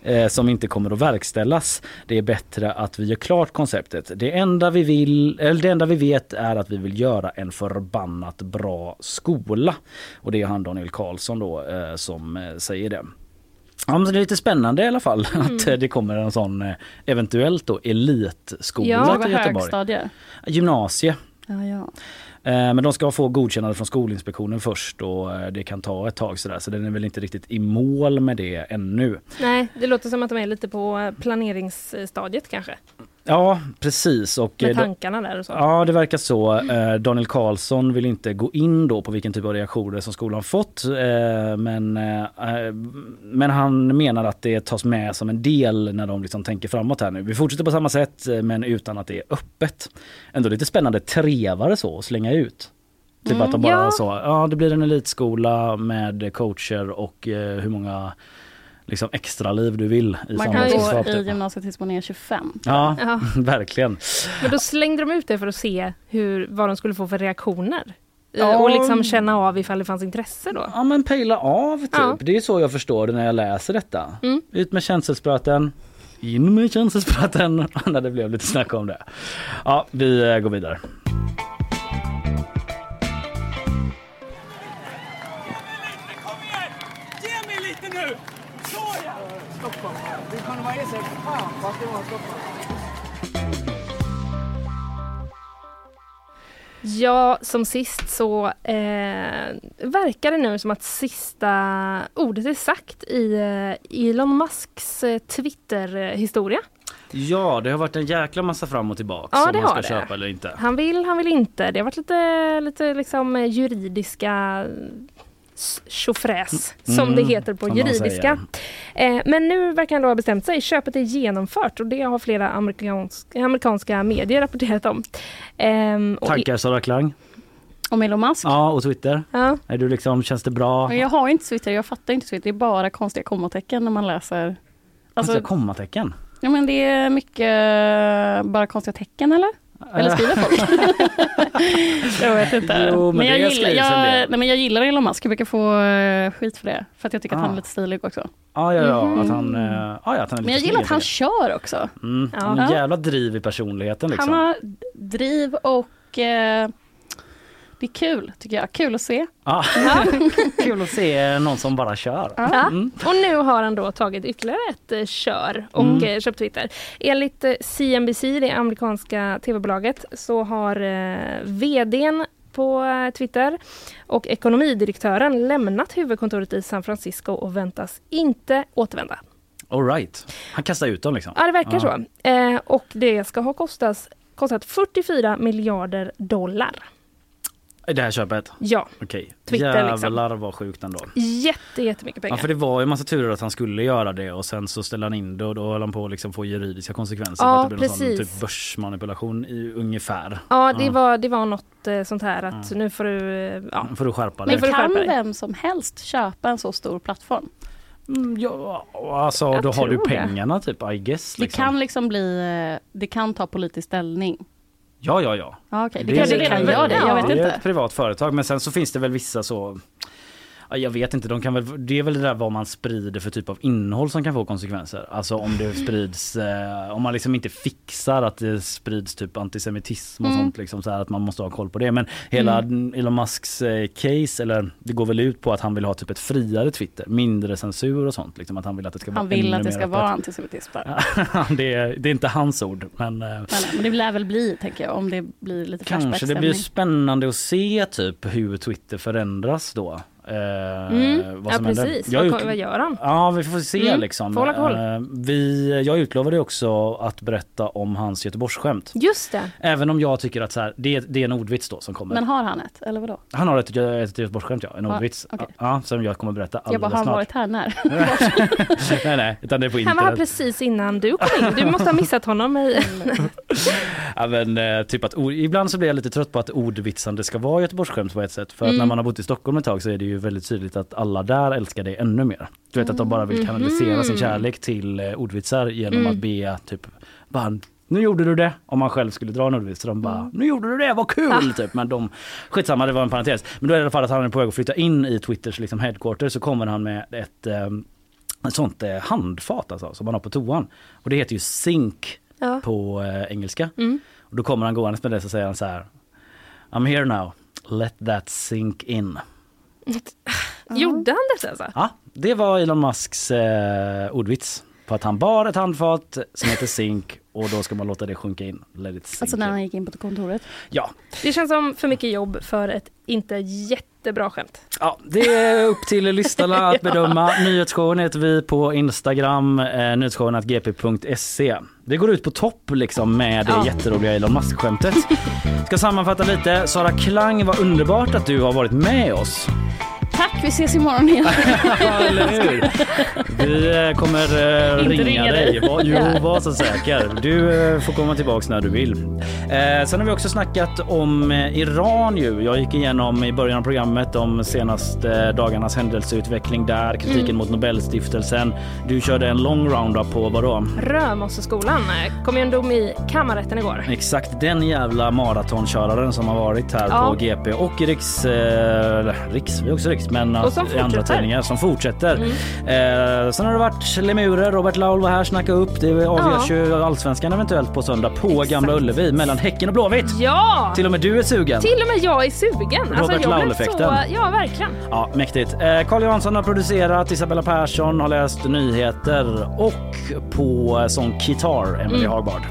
eh, som inte kommer att verkställas. Det är bättre att vi gör klart konceptet. Det enda vi vill, eller det enda vi vet är att vi vill göra en förbannat bra skola. Och det är han Daniel Karlsson då eh, som eh, säger det. Ja, men det är lite spännande i alla fall att eh, det kommer en sån eh, eventuellt då elitskola Ja, till Göteborg. högstadie. Gymnasie. Ja, ja. Eh, Men de ska få godkännande från Skolinspektionen först och det kan ta ett tag sådär så den är väl inte riktigt i mål med det ännu. Nej, det låter som att de är lite på planeringsstadiet kanske. Ja precis. Och, Med eh, tankarna där och så. Ja det verkar så. Eh, Daniel Karlsson vill inte gå in då på vilken typ av reaktioner som skolan fått. Eh, men, eh, men han menar att det tas med som en del när de liksom tänker framåt här nu. Vi fortsätter på samma sätt men utan att det är öppet. Ändå lite spännande trevare så att slänga ut. Typ Mm, att de bara ja. så, ja det blir en elitskola med coacher och hur många liksom extra liv du vill i Man kan gå i gymnasiet tills man är 25. Ja, Ja. verkligen. Men då slängde de ut det för att se hur, vad de skulle få för reaktioner. Ja. Och liksom känna av ifall det fanns intresse då. Ja men pejla av typ. Ja. Det är så jag förstår det när jag läser detta. Mm. Ut med känselspröten. In med känselspröten. när det blev lite snack om det. Ja, vi eh, går vidare. Ja, som sist så eh, verkar det nu som att sista ordet är sagt i eh, Elon Musks eh, Twitter-historia. Ja, det har varit en jäkla massa fram och tillbaka Ja, om man ska det. köpa eller inte. Han vill, han vill inte. Det har varit lite, lite liksom eh, juridiska s- tjofräs som Mm, det heter på juridiska. Eh, men nu verkar han då ha bestämt sig. Köpet är genomfört och det har flera amerikanska, amerikanska medier rapporterat om. I- Tankar Sara Klang? Om Elon Musk? Ja, och Twitter? Ja. Är du liksom, känns det bra? Men jag har inte Twitter, jag fattar inte Twitter. Det är bara konstiga kommatecken när man läser. Alltså, Alltså, kommatecken? ja, men det är mycket eh, bara konstiga tecken eller? Eller skriver folk? jag vet inte. Jo, men jag, det gillar, jag, nej, men jag gillar Elon Musk, jag brukar få eh, skit för det. För att jag tycker att han Ah. är lite stilig också. Ja, ja, ja. Mhm. Att han, eh, ja, ja, att han är Men jag lite gillar att han kör också. Mm, Ja. en jävla driv i personligheten liksom. Han har driv och eh, det är kul tycker jag. Kul att se. Ja. Kul att se någon som bara kör. Ja. Mm. Och nu har han då tagit ytterligare ett eh, kör och Mm. eh, köpt Twitter. Enligt eh, CNBC, det amerikanska tv-bolaget, så har eh, vdn på eh, Twitter och ekonomidirektören lämnat huvudkontoret i San Francisco och väntas inte återvända. All right. Han kastar ut dem liksom. Ja, det verkar Ja. så. Eh, och det ska ha kostas, kostat 44 miljarder dollar. Det här köpet? Ja. Okej. Twitter, liksom. Jävlar vad sjukt ändå. Jätte, jättemycket pengar. Ja för det var ju massa turer att han skulle göra det och sen så ställde han in det och då höll han på att liksom få juridiska konsekvenser. Ja, för att det blev någon sån precis. typ börsmanipulation i, ungefär. Ja, det, Var, det var något eh, sånt här att nu får du... eh, Ja. Nu får du skärpa Men dig. får du kan skärpa dig. vem som helst köpa en så stor plattform? Mm, ja, alltså Jag då har du tror det. pengarna typ I guess. Det Liksom. kan liksom bli, eh, det kan ta politisk ställning. Ja, ja, ja. Ja, okej. Det kanske redan gör det, jag vet det är inte. ett privat företag men sen så finns det väl vissa så Jag vet inte, de kan väl, det är väl det där vad man sprider för typ av innehåll som kan få konsekvenser. Alltså om det sprids, eh, om man liksom inte fixar att det sprids typ antisemitism och Mm. sånt liksom så här att man måste ha koll på det. Men hela Elon Musks eh, case, eller det går väl ut på att han vill ha typ ett friare Twitter, mindre censur och sånt. Liksom att han vill att det ska vara Han vill ännu att det ska vara antisemitism det, är, det är inte hans ord men eh, Men, men det lär väl bli, tänker jag, om det blir lite Kanske det blir spännande att se typ hur Twitter förändras då. Eh, Mm. vad Ja som händer. precis, Jag ut- vad gör han? Ja vi får se Mm, liksom. får koll. Eh, vi, jag utlovade också att berätta om hans Göteborgsskämt. Just det. Även om jag tycker att så här, det, är- det är en ordvits då som kommer. Men har han ett, eller vadå? Han har ett, ett Göteborgsskämt ja, en Ja, ordvits. okej. Ja, som jag kommer berätta Jag bara, alldeles har han snart. varit här när? nej nej, utan det är på Han var här internet. precis innan du kom in. Du måste ha missat honom. I... Ja, men, eh, typ att, ibland så blir jag lite trött på att ordvitsande ska vara Göteborgsskämt på ett sätt. För att Mm. när man har bott i Stockholm ett tag så är det ju väldigt tydligt att alla där älskar det ännu mer. Du vet att de bara vill kanalisera Mhm. sin kärlek till eh, ordvitsar genom Mm. att be typ bara, nu gjorde du det. Om man själv skulle dra en ordvits så de bara, Mm. nu gjorde du det, vad kul! Ah. Typ. Men de, skitsamma det var en parentes. Men då är det i alla fall att han är på väg att flytta in i Twitters liksom headquarter så kommer han med ett, eh, ett sånt eh, handfat alltså, som man har på toan. Och det heter ju sink Ja. på engelska. Mm. Och då kommer han gåendes med det så säger han så här. I'm here now, let that sink in. Gjorde han detta alltså? Ja, det var Elon Musks eh, ordvits. På att han bar ett handfat som heter sink och då ska man låta det sjunka in. Let it sink Alltså när han gick in på kontoret? Ja, Det känns som för mycket jobb för ett inte jättebra skämt. Ja, det är upp till lyssnarna att bedöma. Nyhetsshowen heter vi på Instagram, eh, nyhetsshowen.gp.se. Det går ut på topp liksom med det Ja. jätteroliga Elon Musk-skämtet. Ska sammanfatta lite. Sara Klang, vad underbart att du har varit med oss. Tack, vi ses imorgon igen. Eller hur? Vi eh, kommer eh, ringa, ringa dig. dig. Var, jo, var så säker. Du eh, får komma tillbaks när du vill. Eh, sen har vi också snackat om eh, Iran ju. Jag gick igenom i början av programmet de senaste dagarnas händelseutveckling där, kritiken Mm. mot Nobelstiftelsen. Du körde en lång roundup på vadå? Römosseskolan eh, kom ju en dom i kammarrätten igår. Exakt den jävla maratonköraren som har varit här Ja. på GP och i Riks, eh, Riks, vi är också Riks, men i andra tidningar som fortsätter. Mm. Eh, sen har det varit lemurer, Robert Laul var här snacka upp. Det avgörs Ja. ju allsvenskan eventuellt på söndag på Gamla Ullevi mellan Häcken och Blåvitt. Ja! Till och med du är sugen. Till och med jag är sugen. Alltså, Robert blev Laul-effekten. ja, verkligen. Ja, mäktigt. Eh, Carl Jansson har producerat, Isabella Persson har läst nyheter och på sång Guitar, Emily Mm. Harbard.